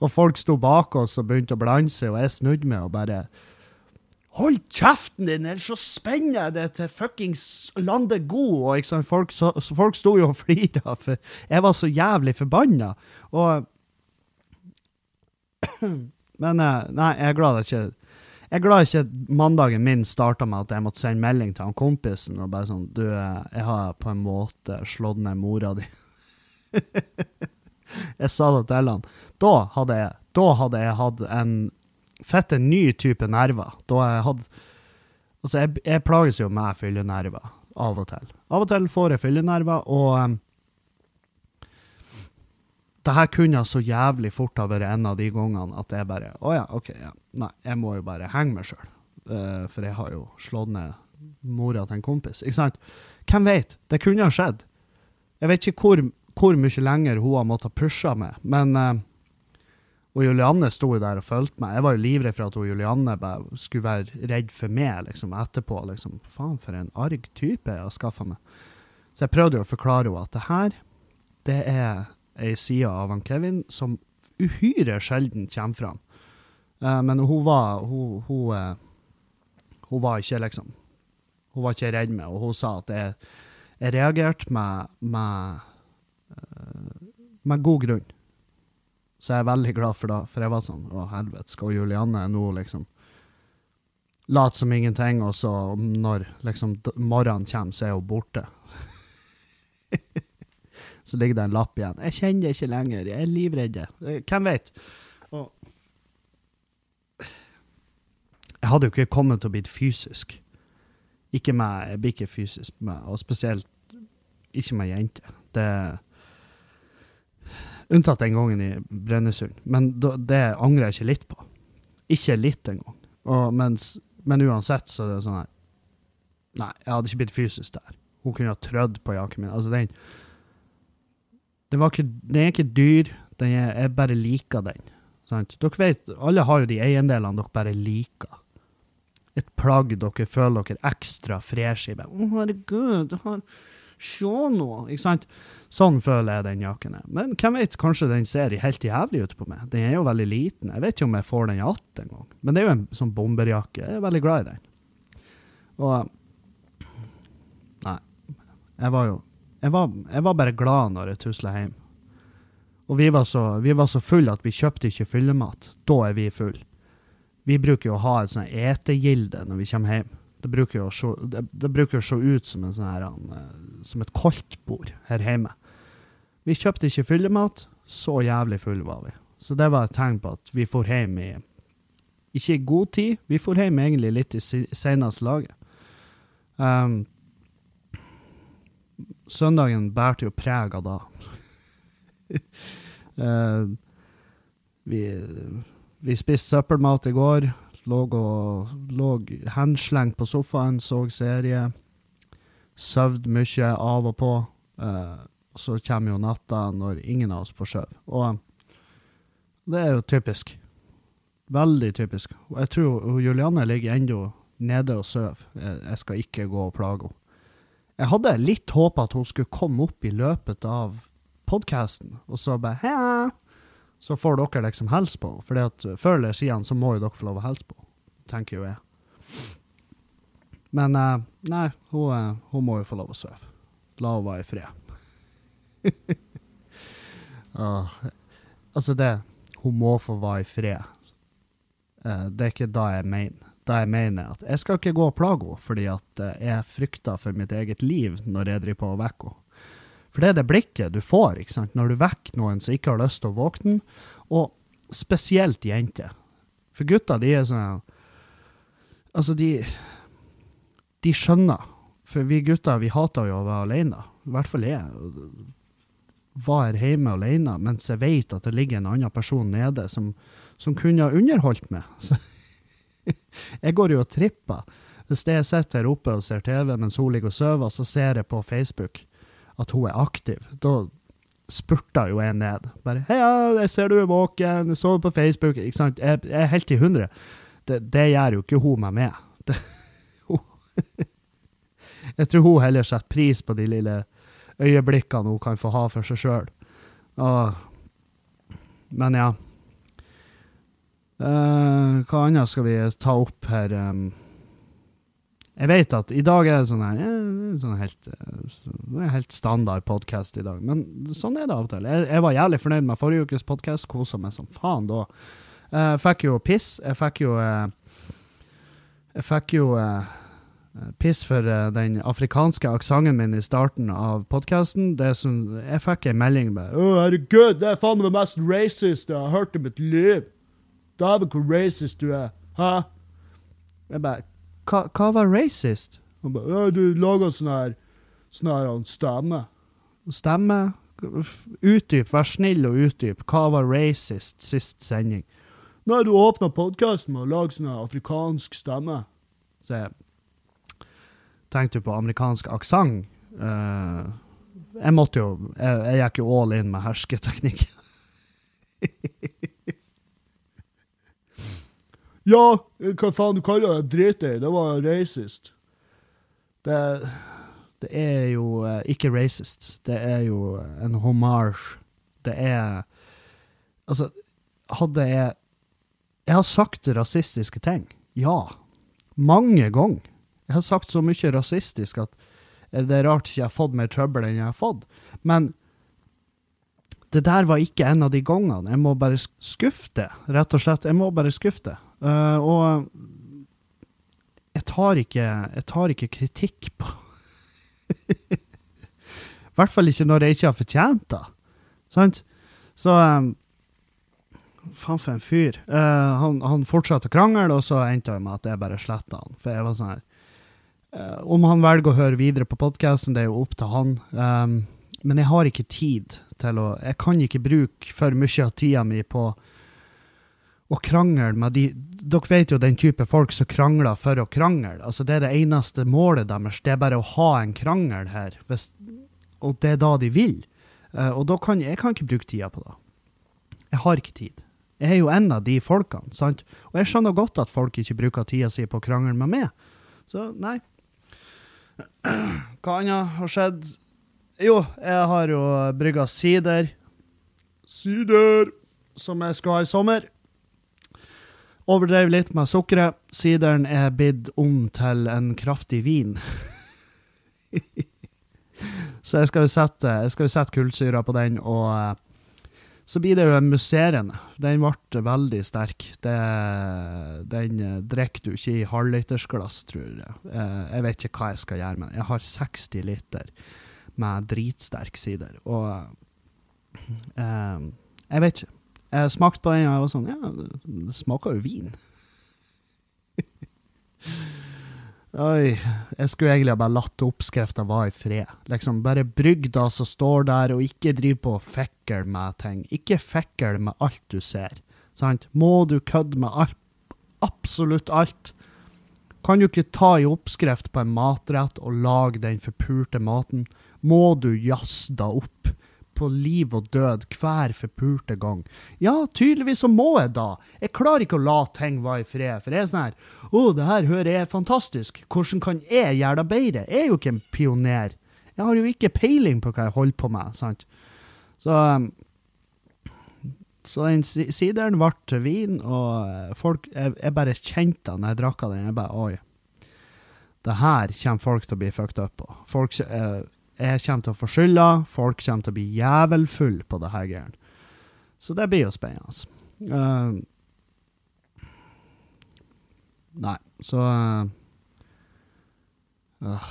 Og folk sto bak oss og begynte å blande seg, og jeg snudde meg og bare Hold kjeften din, ellers så spenner jeg det til fuckings landet god. Og sant? Folk, så, så folk sto jo og flira, for jeg var så jævlig forbanna. Og Men eh, nei, jeg er glad det ikke jeg er glad ikke mandagen min starta med at jeg måtte sende melding til han kompisen og bare sånn Du, eh, jeg har på en måte slått ned mora di. jeg sa det til han. Da hadde jeg, da hadde jeg hatt en fette ny type nerver. Da jeg hadde Altså, jeg, jeg plages jo med fyllenerver av og til. Av og til får jeg fyllenerver, og um, det her kunne så jævlig fort ha vært en av de gangene at jeg bare Å oh ja, OK, ja. Nei, jeg må jo bare henge meg sjøl. Uh, eh, for jeg har jo slått ned mora til en kompis. Ikke sant? Hvem vet? Det kunne ha skjedd. Jeg vet ikke hvor, hvor mye lenger hun har måttet pushe meg, men uh, og Julianne sto jo der og fulgte meg. Jeg var jo livredd for at hun, Julianne skulle være redd for meg liksom, etterpå. Liksom. Faen, for en arg type jeg har skaffa meg. Så jeg prøvde jo å forklare henne at det her, det er ei side av han Kevin som uhyre sjelden kommer fram. Uh, men hun var hun, hun, uh, hun, var ikke liksom Hun var ikke redd meg, og hun sa at jeg, jeg reagerte med, med, med god grunn. Så jeg er veldig glad for det, for jeg var sånn Å, helvete, skal Julianne nå liksom late som ingenting, og så når liksom morgenen kommer, så er hun borte. så ligger det en lapp igjen. 'Jeg kjenner det ikke lenger. Jeg er livredd.' Eh, hvem vet? Og jeg hadde jo ikke kommet til å bli fysisk. Ikke med Jeg blir ikke fysisk med, og spesielt ikke med jenter. Det Unntatt den gangen i Brønnøysund. Men det angrer jeg ikke litt på. Ikke litt engang. Men uansett så er det sånn her Nei, jeg hadde ikke blitt fysisk der. Hun kunne ha trødd på jakken min. Altså, den Den, ikke, den er ikke dyr, den er, jeg bare liker den. Sant? Dere vet, alle har jo de eiendelene dere bare liker. Et plagg dere føler dere ekstra fresh i. Å, herregud, du har Se nå! Ikke sant? Sånn føler jeg den jakken er. Men hvem vet, kanskje den ser helt jævlig ut på meg. Den er jo veldig liten. Jeg vet ikke om jeg får den i att engang. Men det er jo en sånn bomberjakke. Jeg er veldig glad i den. Og Nei. Jeg var jo Jeg var, jeg var bare glad når jeg tusla hjem. Og vi var så, vi var så fulle at vi kjøpte ikke fyllemat. Da er vi fulle. Vi bruker jo å ha et sånn etegilde når vi kommer hjem. Det bruker jo å se, det, det bruker å se ut som, en sånn her, en, som et koldtbord her hjemme. Vi kjøpte ikke fyllemat. Så jævlig fulle var vi. Så det var et tegn på at vi for hjem i Ikke i god tid, vi for hjem egentlig litt i seneste laget. Um, søndagen bærte jo preg av da. uh, vi, vi spiste søppelmat i går. Lå, og, lå henslengt på sofaen, så serie. Søvd mye av og på. Uh, så kommer jo natta når ingen av oss får sove. Og det er jo typisk. Veldig typisk. Og jeg tror Julianne ligger ennå nede og sover. Jeg, jeg skal ikke gå og plage henne. Jeg hadde litt håp at hun skulle komme opp i løpet av podkasten, og så bare Hei! Så får dere liksom hilse på henne. For før eller siden så må jo dere få lov å hilse på henne, tenker jo jeg. Men uh, nei, hun, eh, hun må jo få lov å sove. La henne være i fred. Åh, altså, det Hun må få være i fred. Eh, det er ikke da jeg mener. Da jeg mener at jeg skal ikke gå og plage henne, fordi at jeg frykter for mitt eget liv når jeg driver på og vekker henne. For det er det blikket du får ikke sant? når du vekker noen som ikke har lyst til å våkne, og spesielt jenter. For gutter, de er sånn Altså, de De skjønner. For vi gutter, vi hater jo å være alene. I hvert fall jeg. Var hjemme alene mens jeg vet at det ligger en annen person nede som, som kunne ha underholdt meg. Så jeg går jo og tripper. Hvis jeg sitter her oppe og ser TV mens hun ligger og sover, så ser jeg på Facebook at hun er aktiv. Da spurter jo jeg ned. Bare 'Heia, jeg ser du er våken, jeg sover på Facebook.' Ikke sant? Jeg, jeg er helt i hundre. Det, det gjør jo ikke hun meg med. Det, hun, jeg tror hun heller setter pris på de lille øyeblikkene hun kan få ha for seg sjøl. Men ja. Eh, hva annet skal vi ta opp her? Um, jeg vet at i dag er det sånn her sånn helt, sånn helt standard podkast i dag, men sånn er det av og til. Jeg, jeg var jævlig fornøyd med forrige ukes podkast, kosa meg som faen da. Eh, Jeg fikk jo piss. Jeg fikk jo eh, Jeg fikk jo eh, piss for den afrikanske aksenten min i starten av podkasten. Jeg fikk en melding med 'Å, herregud, det er faen meg det mest racist jeg har hørt i mitt liv'. Dæven, hvor racist du er. Hæ? Jeg bare hva, hva var racist? Han bare, ja, du lager sånn her, sånn her stemme. Stemme? Utdyp, vær snill og utdyp. Hva var racist sist sending? Nei, du åpna podkasten med å lage sånn afrikansk stemme. Så jeg tenkte på amerikansk aksent. Uh, jeg måtte jo Jeg, jeg gikk jo all in med hersketeknikk. Ja, hva faen du kaller det? Drit i. Det var racist. Det, det er jo eh, ikke racist. Det er jo en hommage. Det er Altså, hadde jeg Jeg har sagt rasistiske ting. Ja. Mange ganger. Jeg har sagt så mye rasistisk at det er rart ikke jeg har fått mer trøbbel enn jeg har fått. Men det der var ikke en av de gangene. Jeg må bare skuffe det, rett og slett. Jeg må bare skuffe det. Uh, og jeg tar ikke, jeg tar ikke kritikk på I hvert fall ikke når jeg ikke har fortjent det. Sant? Så um, Faen for en fyr. Uh, han, han fortsatte å krangle, og så endte det med at jeg bare sletta han. For jeg var sånn her uh, Om han velger å høre videre på podkasten, det er jo opp til han. Um, men jeg har ikke tid til å Jeg kan ikke bruke for mye av tida mi på å krangle med de Dere vet jo den type folk som krangler for å krangle. Altså, det er det eneste målet deres. Det er bare å ha en krangel her. Hvis, og det er da de vil. Uh, og da kan jeg kan ikke bruke tida på det. Jeg har ikke tid. Jeg er jo en av de folkene, sant? Og jeg skjønner godt at folk ikke bruker tida si på å krangle med meg. Så nei. Hva annet har skjedd? Jo, jeg har jo brygga sider. Sider! Som jeg skal ha i sommer. Overdrev litt med sukkeret. Sideren er blitt om til en kraftig vin. så jeg skal jo sette, skal sette kullsyra på den, og uh, så blir det jo en musserende. Den ble veldig sterk. Det, den uh, drikker du ikke i halvlitersglass, tror jeg. Uh, jeg vet ikke hva jeg skal gjøre med den. Jeg har 60 liter med dritsterk sider, og jeg vet ikke. Jeg smakte på den, og jeg var sånn Ja, det smaker jo vin. Oi. Jeg skulle egentlig bare latt oppskrifta være i fred. Liksom, Bare brygg det som står der, og ikke driv på og fikle med ting. Ikke fikle med alt du ser. Sant? Må du kødde med alt, absolutt alt? Kan du ikke ta i oppskrift på en matrett og lage den forpulte maten? Må du jazze da opp? På liv og død hver forpulte gang. Ja, tydeligvis så må jeg da. Jeg klarer ikke å la ting være i fred. For jeg er sånn her Å, det her hører jeg er fantastisk. Hvordan kan jeg gjøre det bedre? Jeg er jo ikke en pioner. Jeg har jo ikke peiling på hva jeg holder på med. sant? Så um, så den sideren ble til vin, og eh, folk Jeg, jeg bare kjente den når jeg drakk den. Jeg bare Oi. Det her kommer folk til å bli fucked up på. Folk, eh, jeg kommer til å få skylda, folk kommer til å bli jævelfulle på det her greiene. Så det blir jo spennende. Uh, nei, så uh,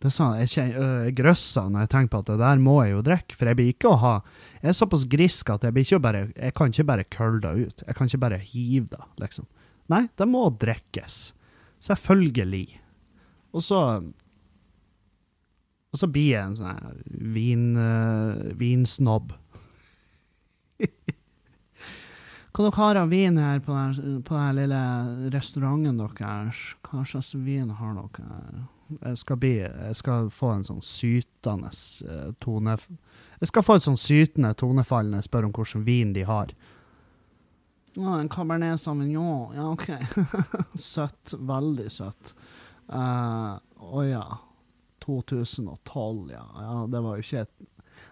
Det er sånn, Jeg, kjenner, uh, jeg grøsser når jeg tenker på at det der må jeg jo drikke. For jeg blir ikke å ha Jeg er såpass grisk at jeg, blir ikke bare, jeg kan ikke bare kølle det ut. Jeg kan ikke bare hive det, liksom. Nei, det må drikkes. Selvfølgelig. Og så og så blir jeg en sånn vin, uh, vinsnobb. Hva dere har av vin her på den, lille restauranten deres? Hva slags vin har dere? Jeg skal, bli, jeg skal få en sånn sytende uh, tone... Jeg skal få et sånn sytende tonefall når jeg spør om hvilken vin de har. Ja, en Cabernet Sauvignon. Ja, OK. søtt. Veldig søtt. Å uh, oh, ja. 2012, ja. ja det var jo ikke et,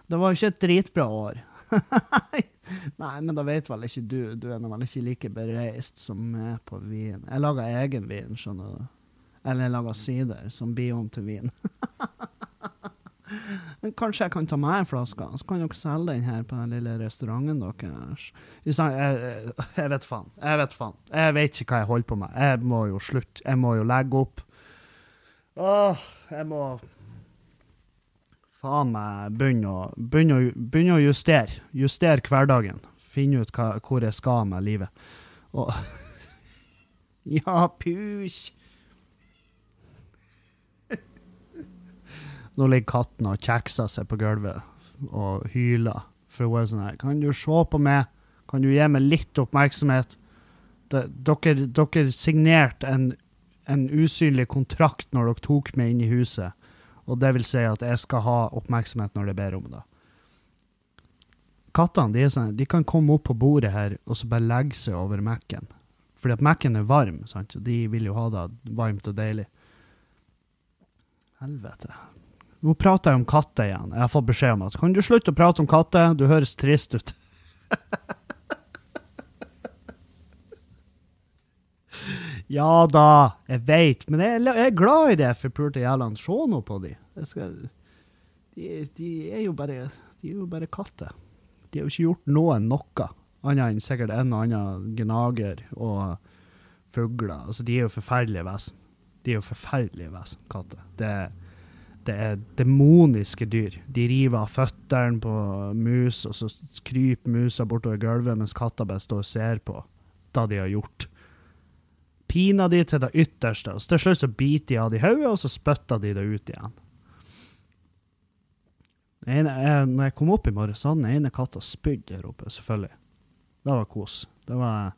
det var jo ikke et dritbra år. Nei, men da vet vel ikke du. Du er vel ikke like bereist som meg på vin. Jeg lager egen vin, skjønner du. Eller jeg lager sider som blir om til vin. Kanskje jeg kan ta med en flaske, så kan dere selge den her på den lille restauranten deres. Jeg, jeg, vet faen. Jeg vet faen. Jeg vet ikke hva jeg holder på med. Jeg må jo slutte. Jeg må jo legge opp. Åh, jeg må faen meg begynne å, begynne, å, begynne å, justere. Justere hverdagen. Finne ut hva, hvor jeg skal med livet. Og Ja, pus! Nå ligger katten og kjekser seg på gulvet og hyler. For hun er sånn her Kan du se på meg? Kan du gi meg litt oppmerksomhet? dere, dere signerte en en usynlig kontrakt når dere tok meg inn i huset. Og det vil si at jeg skal ha oppmerksomhet når jeg ber om det. Kattene de, sånn, de kan komme opp på bordet her og så bare legge seg over Mac-en. Fordi at Mac-en er varm, sant? de vil jo ha det varmt og deilig. Helvete. Nå prater jeg om katter igjen. Jeg har fått beskjed om at kan du slutte å prate om katter? Du høres trist ut. Ja da, jeg veit, men jeg, jeg, er glad i det forpulte jævlene. Se nå på de. Skal, de. de. er jo bare De er jo bare katter. De har jo ikke gjort noen noe, annet enn sikkert en og annen gnager og fugler. Altså, de er jo forferdelige vesen. De er jo forferdelige vesen, katter. Det, det er demoniske dyr. De river av føttene på mus, og så kryper musa bortover gulvet mens katta bare står og ser på det de har gjort piner de til det ytterste. og Til slutt så biter de av de hodet, og så spytter de det ut igjen. En, jeg, når jeg kom opp i morges, hadde den ene katta spydd her oppe, selvfølgelig. Det var kos. Det var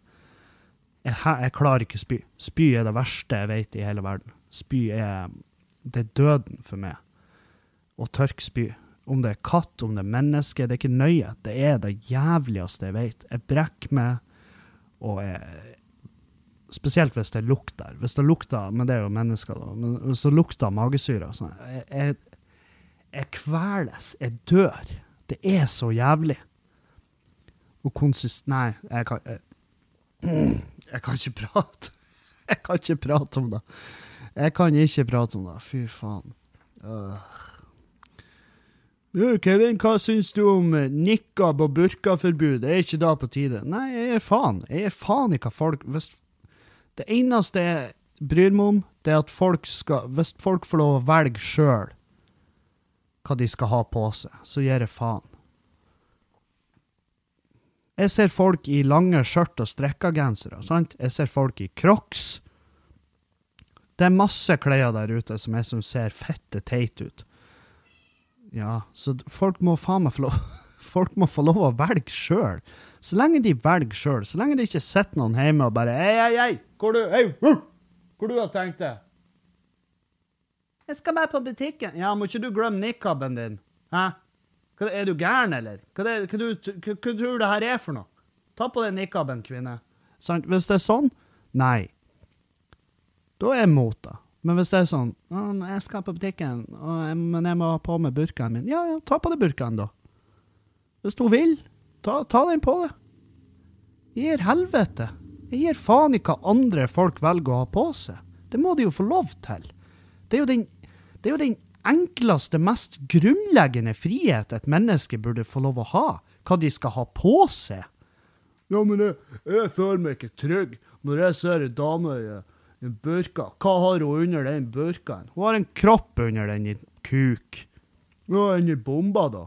jeg, jeg klarer ikke spy. Spy er det verste jeg vet i hele verden. Spy er Det er døden for meg. Å tørke spy. Om det er katt, om det er menneske, det er ikke nøye. Det er det jævligste jeg vet. Jeg brekker meg, og jeg Spesielt hvis det lukter. Hvis det lukter, men det er jo mennesker, da. Men hvis det lukter magesyre sånn, jeg, jeg, jeg kveles. Jeg dør. Det er så jævlig. Og konsist... Nei, jeg kan jeg, jeg kan ikke prate. Jeg kan ikke prate om det. Jeg kan ikke prate om det. Fy faen. Uh. Kevin, hva syns du om nikab og burkaforbud? Er ikke da på tide? Nei, jeg er faen. Jeg er faen ikke folk hvis, Det eneste jeg bryr meg om, det er at folk skal Hvis folk får lov å velge sjøl hva de skal ha på seg, så gir jeg faen. Jeg ser folk i lange skjørt og strekka gensere, sant? Jeg ser folk i crocs. Det er masse klær der ute som jeg syns ser fette teit ut. Ja, så folk må faen meg få lov Folk må få lov å velge sjøl. Så lenge de velger sjøl, så lenge det ikke sitter noen hjemme og bare Hei, hei, hei, hvor du Hei, hvor du har tenkt det? Jeg skal bare på butikken. Ja, må ikke du glemme nikaben din? Hæ? Er du gæren, eller? Hva, det, hva, du, hva, hva tror du det her er for noe? Ta på den nikaben, kvinne. Sant? Hvis det er sånn, nei. Da er jeg mot det. Men hvis det er sånn jeg skal på butikken, jeg, men jeg må ha på meg burkaen min. Ja, ja, ta på deg burkaen, da. Hvis du vil, ta, ta den på deg. Jeg gir helvete. Jeg gir faen i hva andre folk velger å ha på seg. Det må de jo få lov til. Det er jo den det er jo den enkleste, mest grunnleggende frihet et menneske burde få lov å ha. Hva de skal ha på seg. Ja, men jeg, jeg føler meg ikke trygg når jeg ser ei dame i en burka. Hva har hun under den burkaen? Hun har en kropp under den i kuk. Ja, under bomba, da.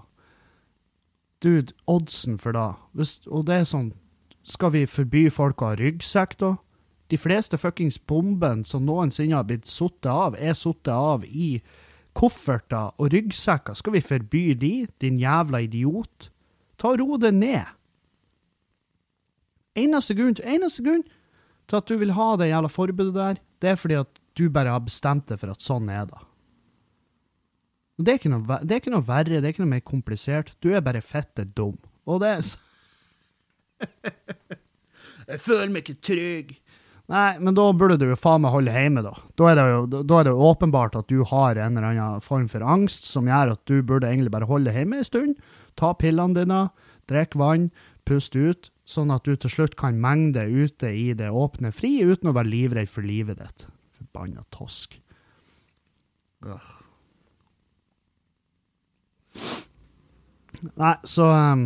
Dude, oddsen for da. Hvis, og det er sånn Skal vi forby folk å ha ryggsekk, da? De fleste fuckings bombene som noensinne har blitt satt av, er satt av i kofferter og ryggsekker. Skal vi forby de, din jævla idiot? Ta og ro det ned. Eneste grunn, eneste grunn til at du vil ha det jævla forbudet der, det er fordi at du bare har bestemt deg for at sånn er det. Det er, noe, det er ikke noe verre, det er ikke noe mer komplisert. Du er bare fette dum. Og det er Jeg føler meg ikke trygg. Nei, men da burde du jo faen meg holde hjemme, da. Da er, det jo, da er det jo åpenbart at du har en eller annen form for angst som gjør at du burde egentlig bare holde hjemme en stund. Ta pillene dine, drikk vann, pust ut, sånn at du til slutt kan mengde ute i det åpne fri uten å være livredd for livet ditt. Forbanna tosk. Ugh. Nei, så um,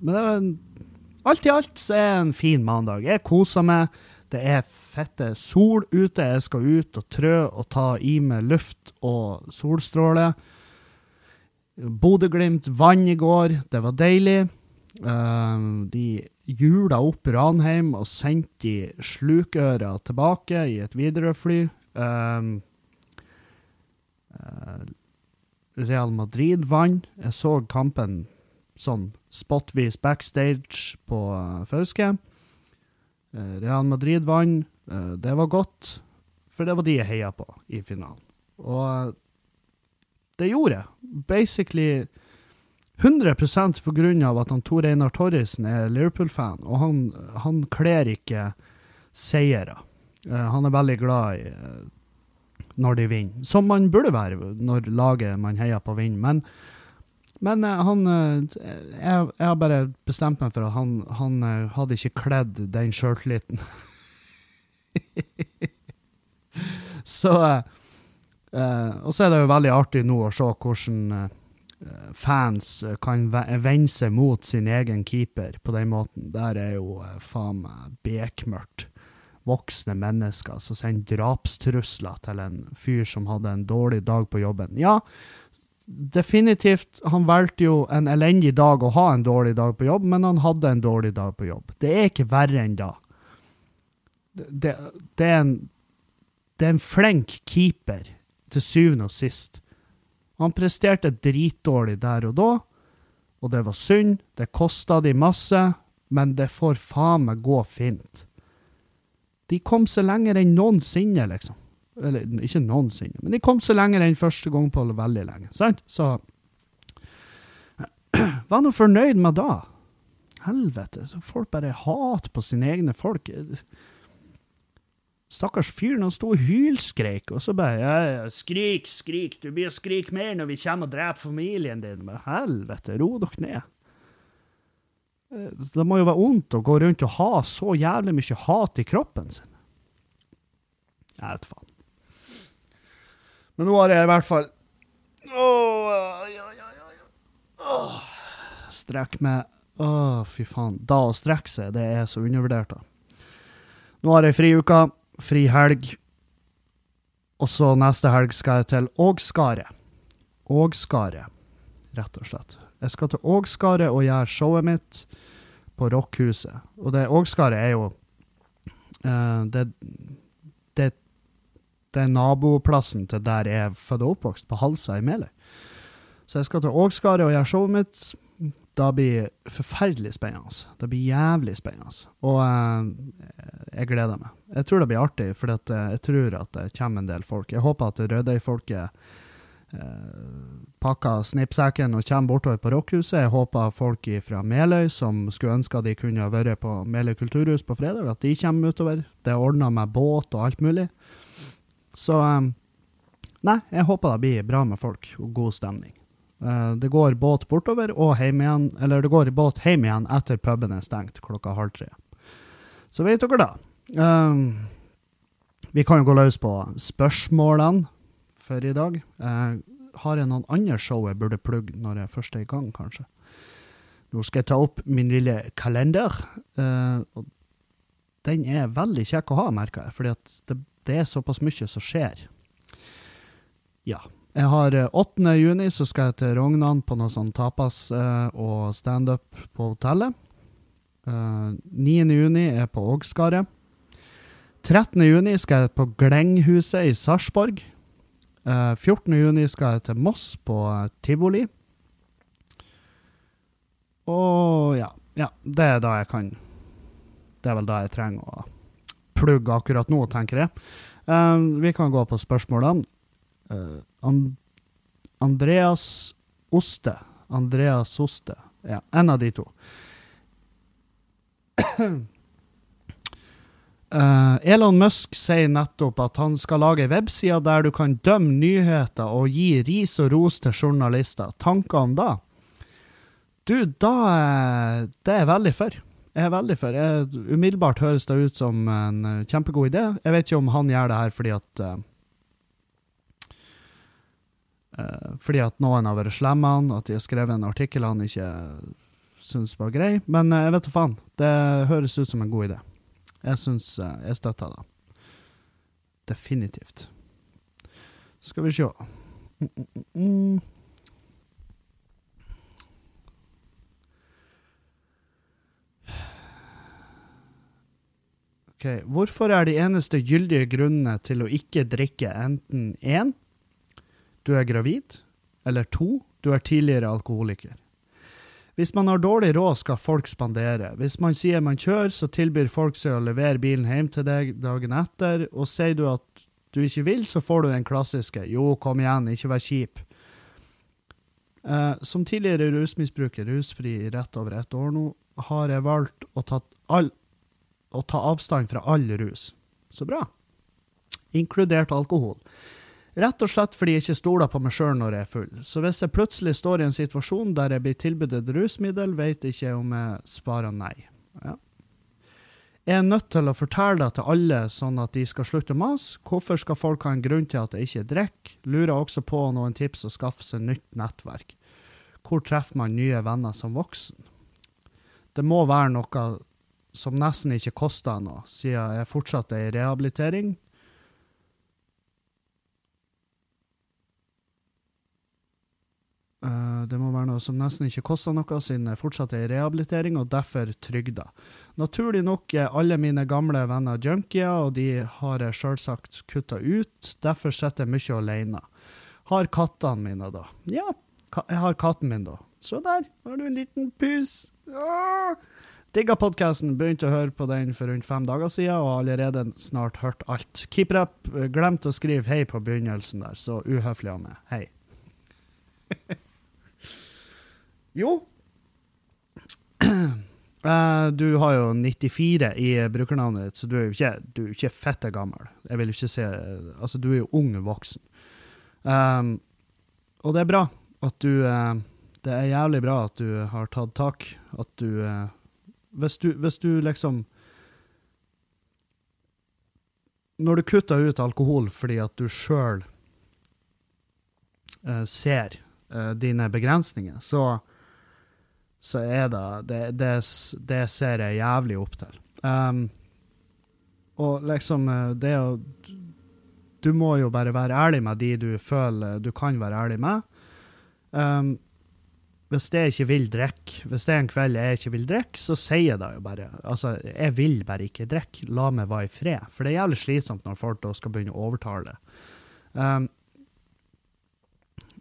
Men det var alt i alt så er det en fin mandag. Jeg koser meg. Det er fette sol ute. Jeg skal ut og trø og ta i meg luft og solstråle. Bodø-Glimt vann i går. Det var deilig. Uh, de hjula opp Ranheim og sendte de slukøra tilbake i et Widerøe-fly. Uh, uh, Real Madrid vant. Jeg så kampen sånn spotvis backstage på uh, Fauske. Eh, Real Madrid vant. Eh, det var godt, for det var de jeg heia på i finalen. Og eh, det gjorde jeg. Basically 100 på grunn av at han Tor Einar Torrisen er Liverpool-fan, og han, han kler ikke seire. Han er veldig glad i når de vinner, som man burde være når laget man heier på, vinner. Men men uh, han uh, jeg, har bare bestemt meg for at han, han uh, hadde ikke kledd den sjøltilliten. så Og så er det jo veldig artig nå å se hvordan fans kan vende seg mot sin egen keeper på den måten. Der er jo faen meg bekmørkt. Voksne mennesker som sender drapstrusler til en fyr som hadde en dårlig dag på jobben. Ja, definitivt Han valgte jo en elendig dag å ha en dårlig dag på jobb, men han hadde en dårlig dag på jobb. Det er ikke verre enn da. Det, det, er, en, det er en flink keeper, til syvende og sist. Han presterte dritdårlig der og da, og det var synd. Det kosta de masse, men det får faen meg gå fint. De kom så lenger enn noensinne, liksom. Eller ikke noensinne, men de kom så lenger enn første gang på veldig lenge. Sant? Så Var nå fornøyd med det. Helvete, så folk bare hater på sine egne folk. Stakkars fyren, han sto og hylskreik, og så bare ja, ja, Skrik, skrik, du blir å skrike mer når vi kommer og dreper familien din. Men helvete, ro dere ned. Eh, det må jo være vondt å gå rundt og ha så jævlig mye hat i kroppen sin. Jeg vet faen. Men nå har jeg i hvert fall Åh, ja, ja, ja. Åh. Strekk meg Å, fy faen. Da å strekke seg, det er så undervurdert, da. Nå har jeg fri uka, fri helg, og så neste helg skal jeg til Ågskaret. Ågskaret, rett og slett. Jeg skal til Ågskaret og gjøre showet mitt på Rockhuset. Og det Ågskaret er jo uh, det, det, det er naboplassen til der jeg er født og oppvokst, på Halsa i Meløy. Så jeg skal til Ågskaret og gjøre showet mitt det blir forferdelig spennende. Det blir jævlig spennende. Og uh, jeg gleder meg. Jeg tror det blir artig, for uh, jeg tror at det kommer en del folk. Jeg håper at Rødøy-folket uh, pakker snippsekken og kommer bortover på Rockhuset. Jeg håper folk fra Meløy som skulle ønske de kunne vært på Meløy kulturhus på fredag, at de kommer utover. Det er ordna med båt og alt mulig. Så um, Nei, jeg håper det blir bra med folk og god stemning. Uh, det går båt bortover og hjem igjen, eller det går båt hjem igjen etter puben er stengt klokka halv tre. Så vet dere da. Um, vi kan jo gå løs på spørsmålene for i dag. Uh, har jeg noen andre show jeg burde plugge når jeg først er i gang, kanskje? Nå skal jeg ta opp min lille kalender. og den er veldig kjekk å ha, merker jeg, fordi det, det er såpass mye som skjer. Ja. Jeg har 8. Eh, juni så skal jeg til Rognan på noe sånn tapas uh, og standup på hotellet. Uh, eh, 9. juni er på Ågskaret. 13. juni skal jeg på Glenghuset i Sarpsborg. Uh, 14. juni skal jeg til Moss på uh, tivoli. Og ja, ja, det er da jeg kan Det er vel da jeg trenger å plugge akkurat nå, tenker jeg. Uh, vi kan gå på spørsmålene. And Andreas Oste. Andreas Oste. Ja, en av de to. Uh, Elon Musk sier nettopp at han skal lage websider der du kan dømme nyheter og gi ris og ros til journalister. Tanker om? Du, da Det er jeg veldig for. Jeg er veldig for. Jeg, umiddelbart høres det ut som en kjempegod idé. Jeg vet ikke om han gjør det her fordi at uh, fordi at noen har vært slemme at de har skrevet en artikkel han ikke syns var grei. Men jeg vet da faen. Det høres ut som en god idé. Jeg syns uh, Jeg støtter det. Definitivt. Skal vi se mm, mm, mm. Ok, Hvorfor er de eneste gyldige grunnene til å ikke drikke enten én du er gravid. Eller to, du er tidligere alkoholiker. Hvis man har dårlig råd, skal folk spandere. Hvis man sier man kjører, så tilbyr folk seg å levere bilen hjem til deg dagen etter, og sier du at du ikke vil, så får du den klassiske 'jo, kom igjen, ikke vær kjip'. Eh, som tidligere rusmisbruker, rusfri i rett over ett år nå, har jeg valgt å ta, all, å ta avstand fra all rus. Så bra. Inkludert alkohol. Rett og slett fordi jeg ikke stoler på meg sjøl når jeg er full. Så hvis jeg plutselig står i en situasjon der jeg blir tilbudt rusmiddel, vet jeg ikke om jeg svarer nei. Ja. Jeg er nødt til å fortelle det til alle, sånn at de skal slutte å mase. Hvorfor skal folk ha en grunn til at jeg ikke drikker? Lurer også på noen tips å skaffe seg nytt nettverk. Hvor treffer man nye venner som voksen? Det må være noe som nesten ikke koster noe, siden jeg fortsatt er i rehabilitering, det må være noe som nesten ikke koster noe, siden jeg fortsatt er i rehabilitering og derfor trygda. Naturlig nok er alle mine gamle venner junkier, og de har jeg sjølsagt kutta ut. Derfor sitter jeg mye alene. Har kattene mine, da? Ja, jeg har katten min, da. Så der har du en liten pus. Digga podkasten. Begynte å høre på den for rundt fem dager siden, og har allerede snart hørt alt. Keep up. Glemte å skrive hei på begynnelsen der, så uhøflig av meg. Hei. jo. Uh, du har jo 94 i brukernavnet ditt, så du er jo ikke, du er ikke fette gammel. Jeg vil ikke si Altså, du er jo ung voksen. Um, og det er bra at du uh, Det er jævlig bra at du har tatt tak. At du uh, hvis, du hvis du liksom Når du kutter ut alkohol fordi at du sjøl ser dine begrensninger, så så er det det, det det, ser jeg jævlig opp til. Um, og liksom eh, det å Du må jo bare være ærlig med de du føler du kan være ærlig med. Um, hvis jeg ikke vil drikke, hvis det er en kveld jeg ikke vil drikke, så sier jeg det jo bare. Altså, jeg vil bare ikke drikke. La meg være i fred. For det er jævlig slitsomt når folk da skal begynne å overtale. Um,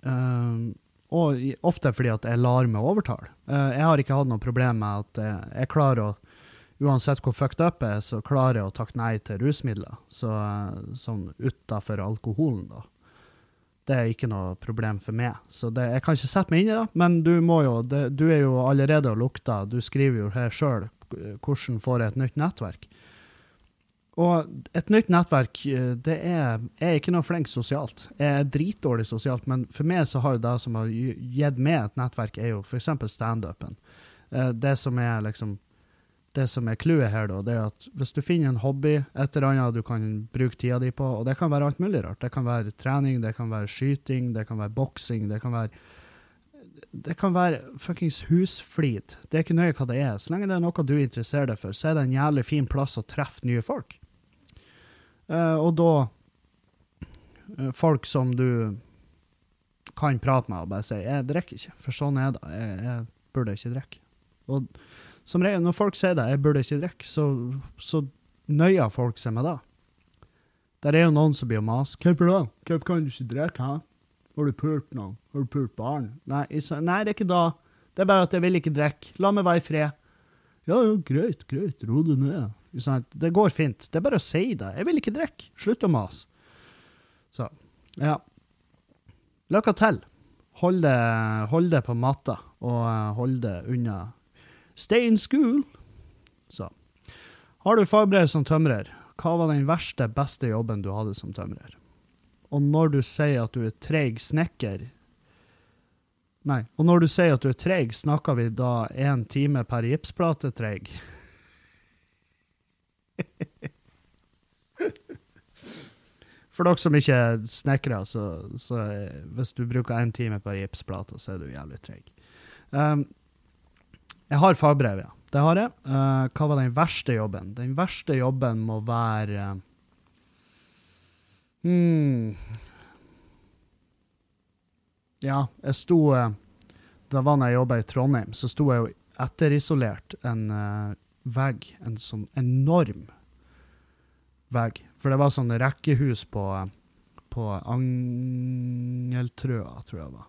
um, og ofte fordi at jeg lar meg overtale. Uh, jeg har ikke hatt noe problem med at jeg, jeg klarer å Uansett hvor fucked up jeg er, så klarer jeg å takke nei til rusmidler. Så, uh, sånn utafor alkoholen, da. Det er ikke noe problem for meg. Så det, jeg kan ikke sette meg inn i det, men du må jo det, Du er jo allerede og lukter. Du skriver jo her sjøl hvordan får jeg et nytt nettverk. Og et nytt nettverk, eh, det er Jeg er ikke noe flink sosialt. Jeg er dritdårlig sosialt, men for meg så har jo det som har gitt meg et nettverk, er jo f.eks. standupen. Eh, det som er liksom det som er clouet her, da, det er at hvis du finner en hobby, et eller annet du kan bruke tida di på, og det kan være alt mulig rart. Det kan være trening, det kan være skyting, det kan være boksing, det kan være det kan være fuckings husflid. Det er ikke nøye hva det er. Så lenge det er noe du interesserer deg for, så er det en jævlig fin plass å treffe nye folk. Uh, og da uh, Folk som du kan prate med og bare si 'jeg drikker ikke', for sånn er det. Jeg, jeg burde ikke drikke. Og som regel, når folk sier det, 'jeg burde ikke drikke', så, så nøyer folk seg med det. Der er jo noen som blir mas. 'Hvorfor da? Hvorfor kan du ikke drikke?' Hæ? Har du pult noen? Har du pult barn? Nei, nei, det er ikke da. Det er bare at jeg vil ikke drikke. La meg være i fred. Ja, ja, greit, greit, ro deg ned. Det går fint. Det er bare å si det. Jeg vil ikke drikke. Slutt å mase. Så, ja. Lykke til. Hold det, hold det på matta, og eh, hold det unna Stay in school. Så. Har du fagbrev som tømrer, hva var den verste, beste jobben du hadde som tømrer? Og når du sier at du er treig snekker Nei, og når du sier at du er treig, snakker vi da én time per gipsplate treig? For dere som ikke er snekkere, så, så hvis du bruker én time på gipsplate, så er du jævlig treig. Um, jeg har fagbrev, ja. Det har jeg. Uh, hva var den verste jobben? Den verste jobben må være uh, hmm. Ja, jeg sto uh, Det var jeg jobba i Trondheim, så sto jeg jo etterisolert en uh, vegg, en sånn enorm vegg. For det var sånn rekkehus på, på Angeltrøa, tror jeg det var.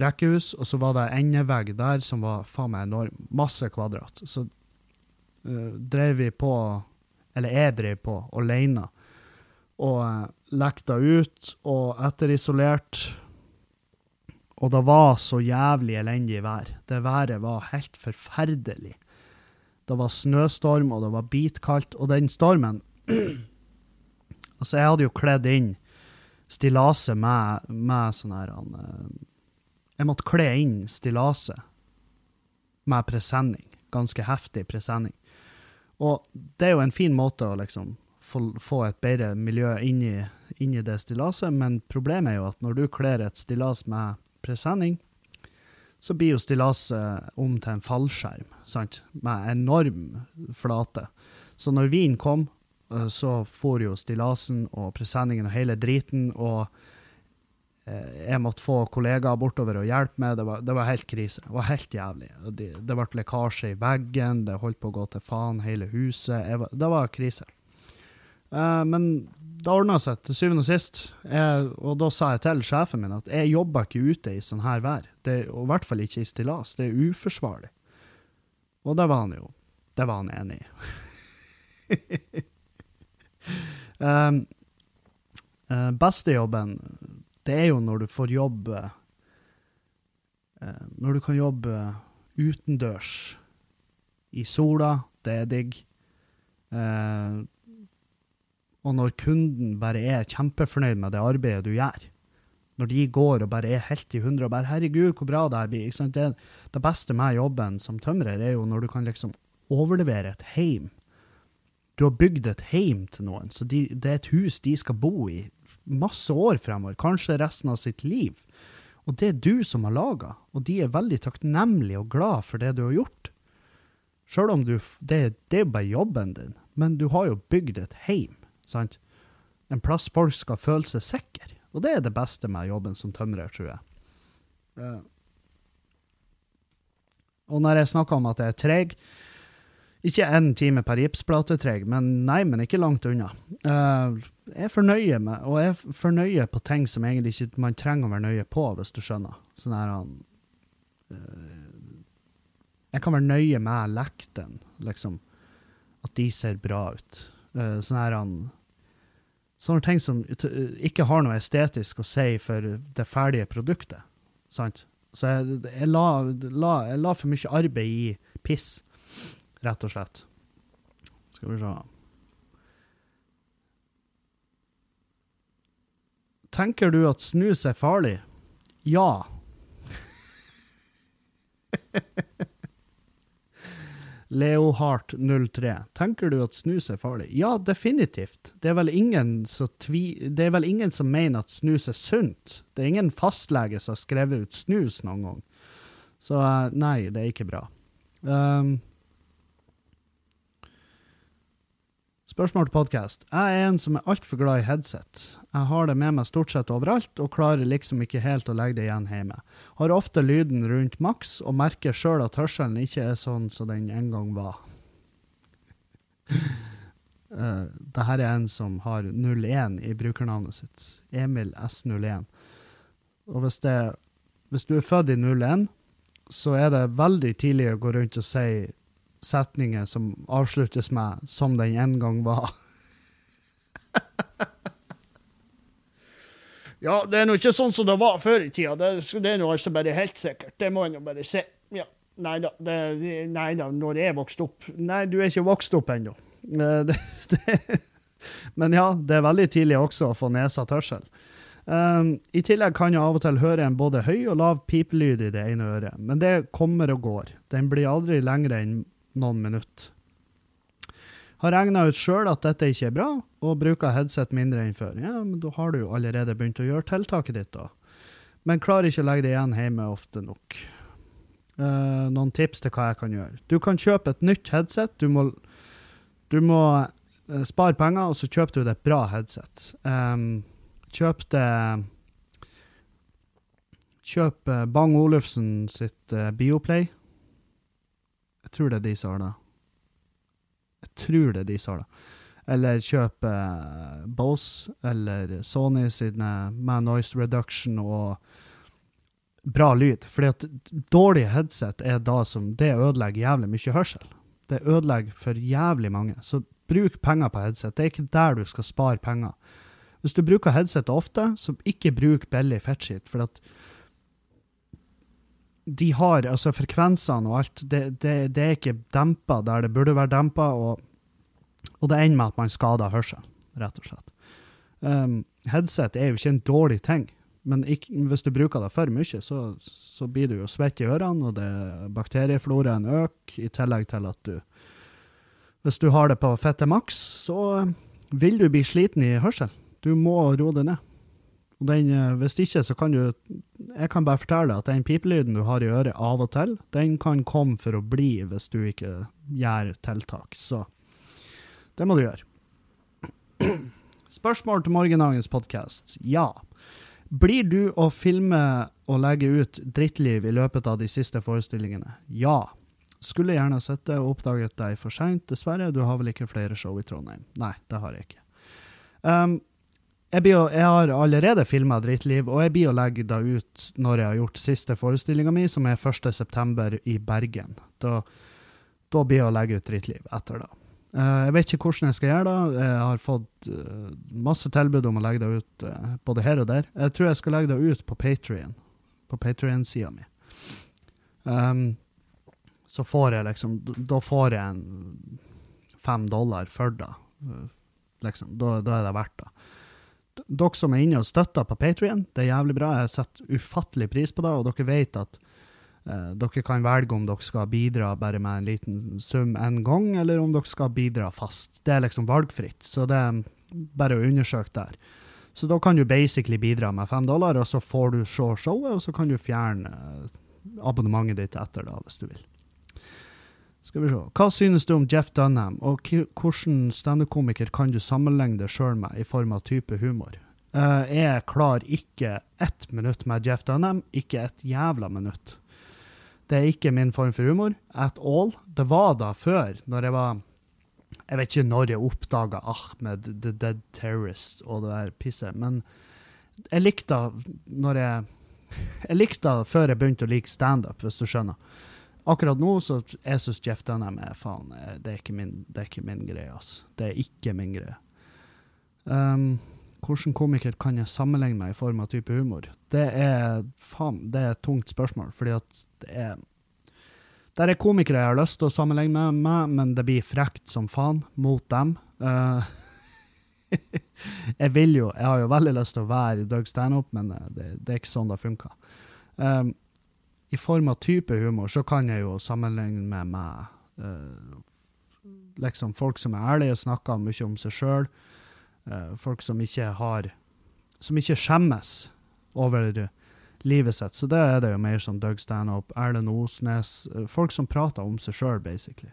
Rekkehus, og så var det endevegg der som var faen meg enorm. Masse kvadrat. Så uh, drev vi på, eller jeg drev på, aleine. og uh, lekta ut og etterisolert. Og det var så jævlig elendig vær. Det været var helt forferdelig. Det var snøstorm, og det var bitkaldt. Og den stormen Altså, jeg hadde jo kledd inn stillaset med, med sånn her uh, Jeg måtte kle inn stillaset med presenning. Ganske heftig presenning. Og det er jo en fin måte å liksom få, et bedre miljø inni, inni det stillaset, men problemet er jo at når du kler et stillas med presenning, så blir jo stillaset om til en fallskjerm, sant? med enorm flate. Så når vinen kom, Eh, så for jo stillasen og presenningen og hele driten, og eh, jeg måtte få kollegaer bortover og hjelpe meg. Det var, det var helt krise. Det var helt jævlig. Det, det ble lekkasje i veggen, det holdt på å gå til faen, hele huset. Var, det var krise. Uh, men det ordna seg til syvende og sist. Jeg, og da sa jeg til sjefen min at jeg jobber ikke ute i sånn her vær. Det, og i hvert fall ikke i stillas. Det er uforsvarlig. Og det var han jo Det var han enig i. um, uh, beste jobben, det er jo når du får jobbe uh, Når du kan jobbe utendørs i sola, det er digg. Uh, og når kunden bare er kjempefornøyd med det arbeidet du gjør. Når de går og bare er helt i hundre og bare 'herregud, hvor bra det her blir'. Det, det, beste med jobben som tømrer er jo når du kan liksom overlevere et heim. Du har bygd et heim til noen, så de, det er et hus de skal bo i masse år fremover, kanskje resten av sitt liv. Og det er du som har laga, og de er veldig takknemlige og glad for det du har gjort. Sjøl om du det, det er bare jobben din, men du har jo bygd et heim. Sant? En plass folk skal føle seg sikre. Og det er det beste med jobben som tømrer, tror jeg. Uh. Og når jeg snakker om at jeg er treg Ikke én time per gipsplate treg, men nei, men ikke langt unna. Uh, jeg fornøyer meg, og jeg fornøyer på ting som egentlig ikke man trenger å være nøye på, hvis du skjønner. Sånn her uh, Jeg kan være nøye med lekten, liksom. At de ser bra ut. Uh, sånn her sånne ting som ikke har noe estetisk å si for det ferdige produktet. Sant? Så jeg, jeg, la, la, jeg, la, for mye arbeid i piss, rett og slett. Skal vi se Tenker du at snus er farlig? Ja. Leohart03. Tenker du at snus er farlig? Ja, definitivt. Det er, som det er vel ingen som mener at snus er sunt. Det er ingen fastlege som har skrevet ut snus noen gang. Så eh, nei, det er ikke bra. Um, Spørsmål til podkast. Jeg er en som er altfor glad i headset. Jeg har det med meg stort sett overalt, og klarer liksom ikke helt å legge det igjen hjemme. Har ofte lyden rundt maks, og merker sjøl at hørselen ikke er sånn som den en gang var. uh, det her er en som har 01 i brukernavnet sitt. Emil S01. Og hvis, det, hvis du er født i 01, så er det veldig tidlig å gå rundt og si setninger som avsluttes med 'som den en gang var'. ja, det er nå ikke sånn som det var før i tida. Det, det er nå altså bare helt sikkert. Det må en jo bare se. Ja. Nei da, nei da, når jeg vokste opp Nei, du er ikke vokst opp ennå. Men ja, det er veldig tidlig også å få nesa tørsel. Um, I tillegg kan jeg av og til høre en både høy og lav pipelyd i det ene øret, men det kommer og går. Den blir aldri lengre enn noen minutter. Har regna ut sjøl at dette ikke er bra, og bruker headset mindre enn før. Ja, men da har du jo allerede begynt å gjøre tiltaket ditt, da. Men klarer ikke å legge det igjen hjemme ofte nok. Uh, noen tips til hva jeg kan gjøre. Du kan kjøpe et nytt headset. Du må, du må uh, spare penger, og så kjøper du deg et bra headset. Um, kjøp det Kjøp uh, Bang Olufsen sitt Bioplay. Jeg tror det er de som har det. Jeg tror det er de som har det. Eller kjøpe uh, Bose eller Sony sine med noise reduction og bra lyd. Fordi at dårlige headset er da som Det ødelegger jævlig mye hørsel. Det ødelegger for jævlig mange. Så bruk penger på headset. Det er ikke der du skal spare penger. Hvis du bruker headset ofte, så ikke bruk billig fettskitt. For at de har altså frekvensene og alt, det, det, det er ikke dempa der det burde være dempa, og, og, det ender med at man skader hørselen, rett og slett. Um, headset er jo ikke en dårlig ting, men ikke, hvis du bruker det for mye, så, så blir du jo svett i ørene, og det, bakteriefloraen øker, i tillegg til at du Hvis du har det på fette maks, så vil du bli sliten i hørselen. Du må roe det ned. Og den, eh, hvis ikke, så kan du Jeg kan bare fortelle at den pipelyden du har i øret av og til, den kan komme for å bli hvis du ikke gjør tiltak. Så det må du gjøre. Spørsmål til morgendagens podkast. Ja. Blir du å filme og legge ut drittliv i løpet av de siste forestillingene? Ja. Skulle gjerne sett det og oppdaget deg for seint, dessverre. Du har vel ikke flere show i Trondheim? Nei, det har jeg ikke. Um, jeg, blir, jeg, har allerede filma Drittliv, og jeg blir å legge det ut når jeg har gjort siste forestillinga mi, som er 1.9. i Bergen. Da, da blir jeg å legge ut drittliv etter det. Uh, jeg vet ikke hvordan jeg skal gjøre det. Jeg har fått uh, masse tilbud om å legge det ut uh, både her og der. Jeg tror jeg skal legge det ut på Patrion, på Patrion-sida mi. Um, så får jeg liksom Da får jeg en fem dollar for det. Liksom. Da, da er det verdt det dere som er inne og støtter på Patrion, det er jævlig bra. Jeg setter ufattelig pris på det, og dere vet at uh, dere kan velge om dere skal bidra bare med en liten sum en gang, eller om dere skal bidra fast. Det er liksom valgfritt, så det er bare å undersøke der. Så da kan du basically bidra med fem dollar, og så får du se showet, og så kan du fjerne uh, abonnementet ditt etter da, hvis du vil. Skal vi se. Hva synes du om Jeff Dunham, og hvilken standup-komiker kan du sammenligne deg sjøl med i form av type humor? Uh, jeg klarer ikke ett minutt med Jeff Dunham, ikke et jævla minutt. Det er ikke min form for humor at all. Det var da før, når jeg var Jeg vet ikke når jeg oppdaga Ahmed the Dead Terrorist og det der pisset, men jeg likte når jeg Jeg likte før jeg begynte å like standup, hvis du skjønner akkurat nå så jeg syns Jeff Dunham er faen eh, Det er min, det er ikke min greie, altså. Det er ikke min greie. Um, hvordan komiker kan jeg sammenligne meg i form av type humor? Det er faen, det er et tungt spørsmål, fordi at det er Der er komikere jeg har lyst til å sammenligne med men det blir frekt som faen mot dem. Uh, jeg vil jo Jeg har jo veldig lyst til å være Doug Stanhope, men eh, det, det, er ikke sånn det funker. Um, i form av type humor, så kan jeg jo sammenligne med meg uh, liksom folk som er ærlige og snakker mye om seg sjøl. Eh, folk som ikke har Som ikke skjemmes over livet sitt. Så det er det jo mer som Doug Stanhope, Erlend Osnes uh, Folk som prater om seg sjøl, basically.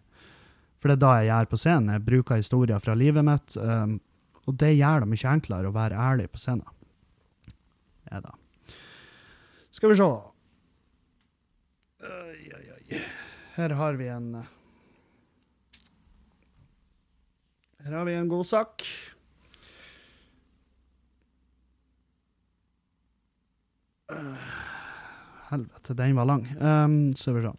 For det er da jeg gjør på scenen. Jeg bruker historier fra livet mitt. Um, og det gjør det mye enklere å være ærlig på scenen. Ja da. Skal vi se. Oi, oi, oi. Her har vi en eh, Her har vi en god sak. Uh, helvete, den var lang. Um, så vi se.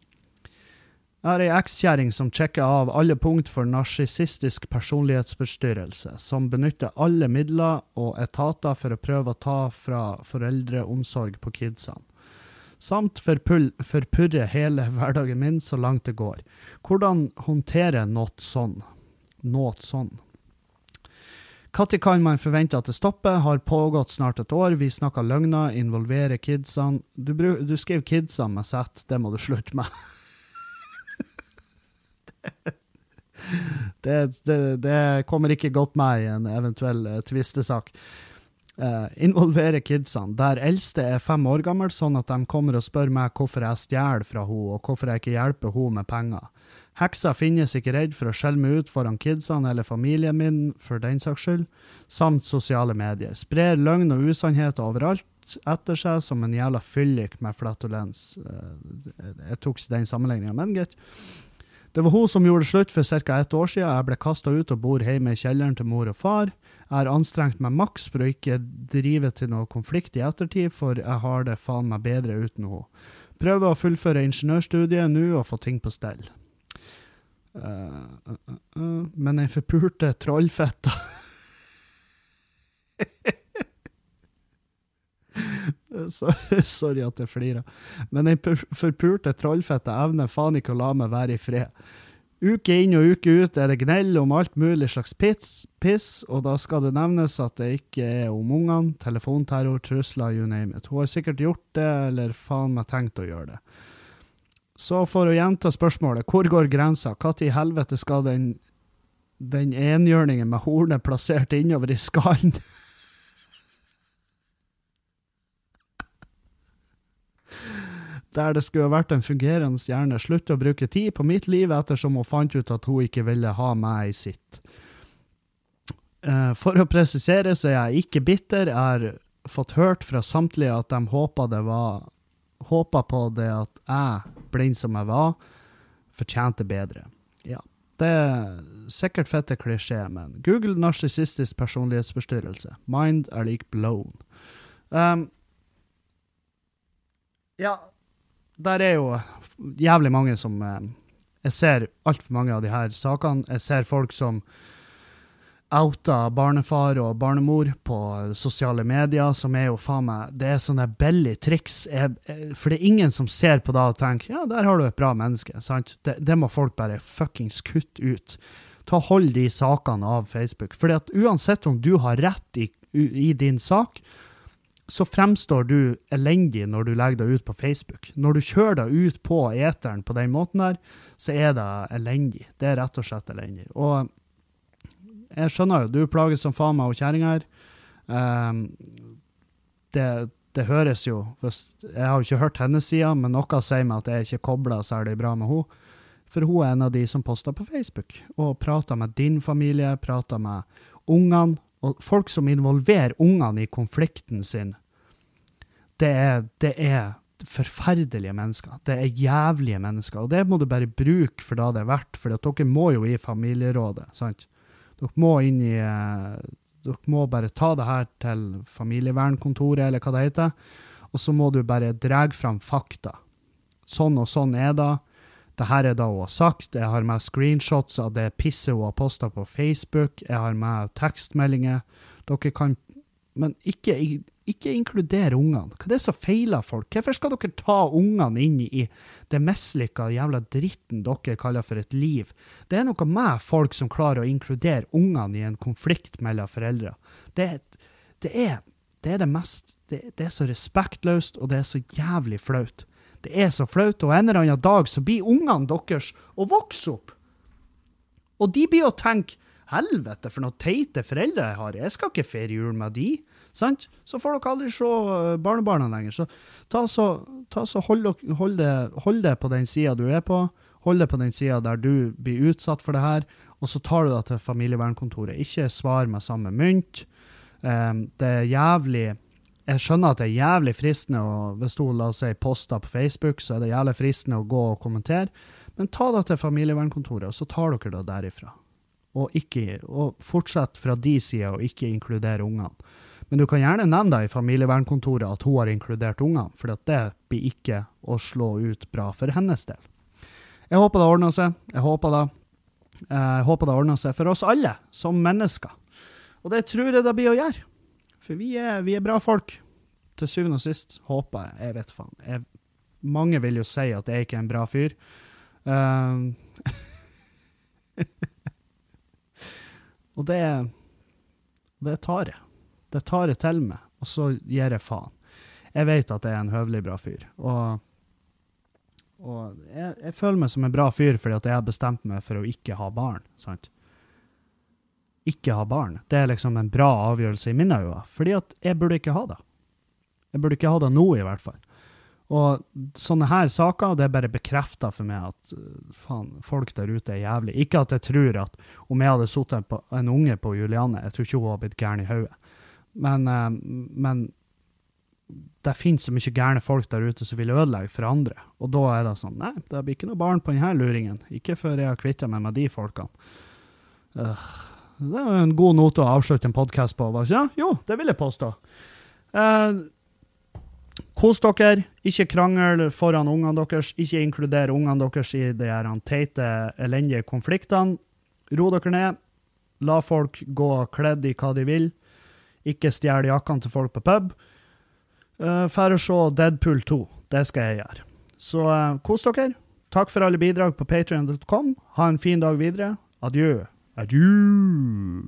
Jeg har ei ekskjerring som sjekker av alle punkt for narsissistisk personlighetsforstyrrelse, som benytter alle midler og etater for å prøve å ta fra foreldreomsorg på kidsene samt forpurre hele hverdagen min så langt det går. Hvordan håndtere noe sånn? Noe sånn. Når kan man forvente at det stopper? Har pågått snart et år. Vi snakker løgner, involverer kidsene. Du, du skriver kidsene med Z, det må du slutte med. det, det, det, kommer ikke godt med i en eventuell uh, tvistesak uh, involvere kidsene. Der eldste er fem år gammel, sånn at de kommer og spør meg hvorfor jeg stjeler fra henne, og hvorfor jeg ikke hjelper henne med penger. Heksa finnes ikke redd for å skjelle meg ut foran kidsene eller familien min, for den saks skyld, samt sosiale medier. Sprer løgn og usannheter overalt etter seg som en jævla fyllik med flatulens. Uh, jeg tok den sammenligninga, men gitt. Det var hun som gjorde det slutt for ca. ett år siden. Jeg ble kasta ut og bor hjemme i kjelleren til mor og far. Jeg har anstrengt meg maks for å ikke drive til noe konflikt i ettertid, for jeg har det faen meg bedre uten henne. Prøver å fullføre ingeniørstudiet nå og få ting på stell. Uh, uh, uh, men den forpulte trollfetta Sorry at jeg flirer. Men den forpulte trollfetta evner faen ikke å la meg være i fred. Uke inn og uke ut er det gnell om alt mulig slags piss, piss, og da skal det nevnes at det ikke er om ungene, telefonterror, trusler, you name it. Hun har sikkert gjort det, eller faen meg tenkt å gjøre det. Så for å gjenta spørsmålet, hvor går grensa? Når i helvete skal den, den enhjørningen med hornet plassert innover i skallen der det skulle vært en fungerende hjerne, slutte å bruke tid på mitt liv ettersom hun fant ut at hun ikke ville ha meg i sitt. Uh, for å presisere så er jeg ikke bitter. Jeg har fått hørt fra samtlige at de håpa det var Håpa på det at jeg, blind som jeg var, fortjente bedre. Ja. Det er sikkert fette klisjé, men Google narsissistisk personlighetsforstyrrelse. Mind er like blown. Um, ja, der er jo jævlig mange som eh, Jeg ser altfor mange av de her sakene. Jeg ser folk som outa barnefar og barnemor på sosiale medier, som er jo faen meg Det er sånne billig triks. Jeg, for det er ingen som ser på det og tenker ja, der har du et bra menneske. sant? Det, det må folk bare fuckings kutte ut. Ta Hold de sakene av Facebook. Fordi at uansett om du har rett i, i din sak, så fremstår du elendig når du legger deg ut på Facebook. Når du kjører deg ut på eteren på den måten der, så er det elendig. Det er rett og slett elendig. Og jeg skjønner jo, du plages som faen meg og kjerringa her. Um, det, det, høres jo Jeg har jo ikke hørt hennes side, men noe sier meg at jeg ikke kobler særlig bra med henne. For hun er en av de som poster på Facebook, og prater med din familie, prater med ungene og folk som involverer ungene i konflikten sin, det er, det er, forferdelige mennesker. Det er jævlige mennesker. Og det må du bare bruke for da det er verdt, for dere må jo i familierådet. sant? Dere må inn i eh, Dere må bare ta det her til familievernkontoret, eller hva det heter, og så må du bare dra fram fakta. Sånn og sånn er det. Det her er da hun har sagt. Jeg har med screenshots av det pisset hun har posta på Facebook. Jeg har med tekstmeldinger. Dere kan Men ikke, ikke inkludere ungene. Hva er det som feiler folk? Hvorfor skal dere ta ungene inn i det mislykka jævla dritten dere kaller for et liv? Det er noe med folk som klarer å inkludere ungene i en konflikt mellom foreldre. Det, det, er, det er det mest det, det er så respektløst, og det er så jævlig flaut. Det er så flaut, og en eller annen dag så blir ungene deres å vokse opp. Og de blir å tenke helvete, for noen teite foreldre jeg har, jeg skal ikke feire jul med de. Sant? Så får dere aldri se eh, barnebarna lenger. Så ta så, ta så hold, hold, det, hold det på den sida du er på. Hold det på den sida der du blir utsatt for det her, og så tar du det til familievernkontoret. Ikke svar med samme mynt. Um, det er jævlig jeg skjønner at det er jævlig fristende å, hvis hun la seg posta på Facebook, så er det jævlig fristende å gå og kommentere. Men ta det til familievernkontoret, og så tar dere det derifra. Og, ikke, og fortsett fra de sida og ikke inkludere ungene. Men du kan gjerne nevne det i familievernkontoret at hun har inkludert ungene, for det blir ikke å slå ut bra for hennes del. Jeg håper det ordner seg. Jeg håper det, jeg håper det ordner seg for oss alle, som mennesker. Og det tror jeg det blir å gjøre. For vi er, vi er bra folk. Til syvende og sist, håper jeg. Jeg vet faen. Jeg, mange vil jo si at jeg ikke er en bra fyr. Um, og det Det tar jeg. Det tar jeg til meg, og så gir jeg faen. Jeg vet at jeg er en høvelig bra fyr. Og, og jeg, jeg, føler meg som en bra fyr fordi at jeg har bestemt meg for å ikke ha barn. sant? Ikke ha barn. Det er liksom en bra avgjørelse i mine øyne, fordi at jeg burde ikke ha det. Jeg burde ikke ha det nå, i hvert fall. Og sånne her saker, det er bare bekrefta for meg at faen, folk der ute er jævlig. Ikke at jeg tror at om jeg hadde sittet en unge på Juliane, jeg tror ikke hun hadde blitt gæren i hodet. Men, uh, men det finnes så mye gærne folk der ute som vil ødelegge for andre. Og da er det sånn Nei, det blir ikke noe barn på denne luringen. Ikke før jeg har kvitta meg med de folkene. Uh, det er en god note å avslutte en podkast på. Ja, jo, det vil jeg påstå. Eh, kos dere. Ikke krangel foran ungene deres. Ikke inkluder ungene deres i de her teite, elendige konfliktene. Ro dere ned. La folk gå kledd i hva de vil. Ikke stjel jakkene til folk på pub. Uh, Fær se Deadpool 2. Det skal jeg gjøre. Så uh, kos dere. Takk for alle bidrag på patrion.com. Ha en fin dag videre. Adjø. Adieu.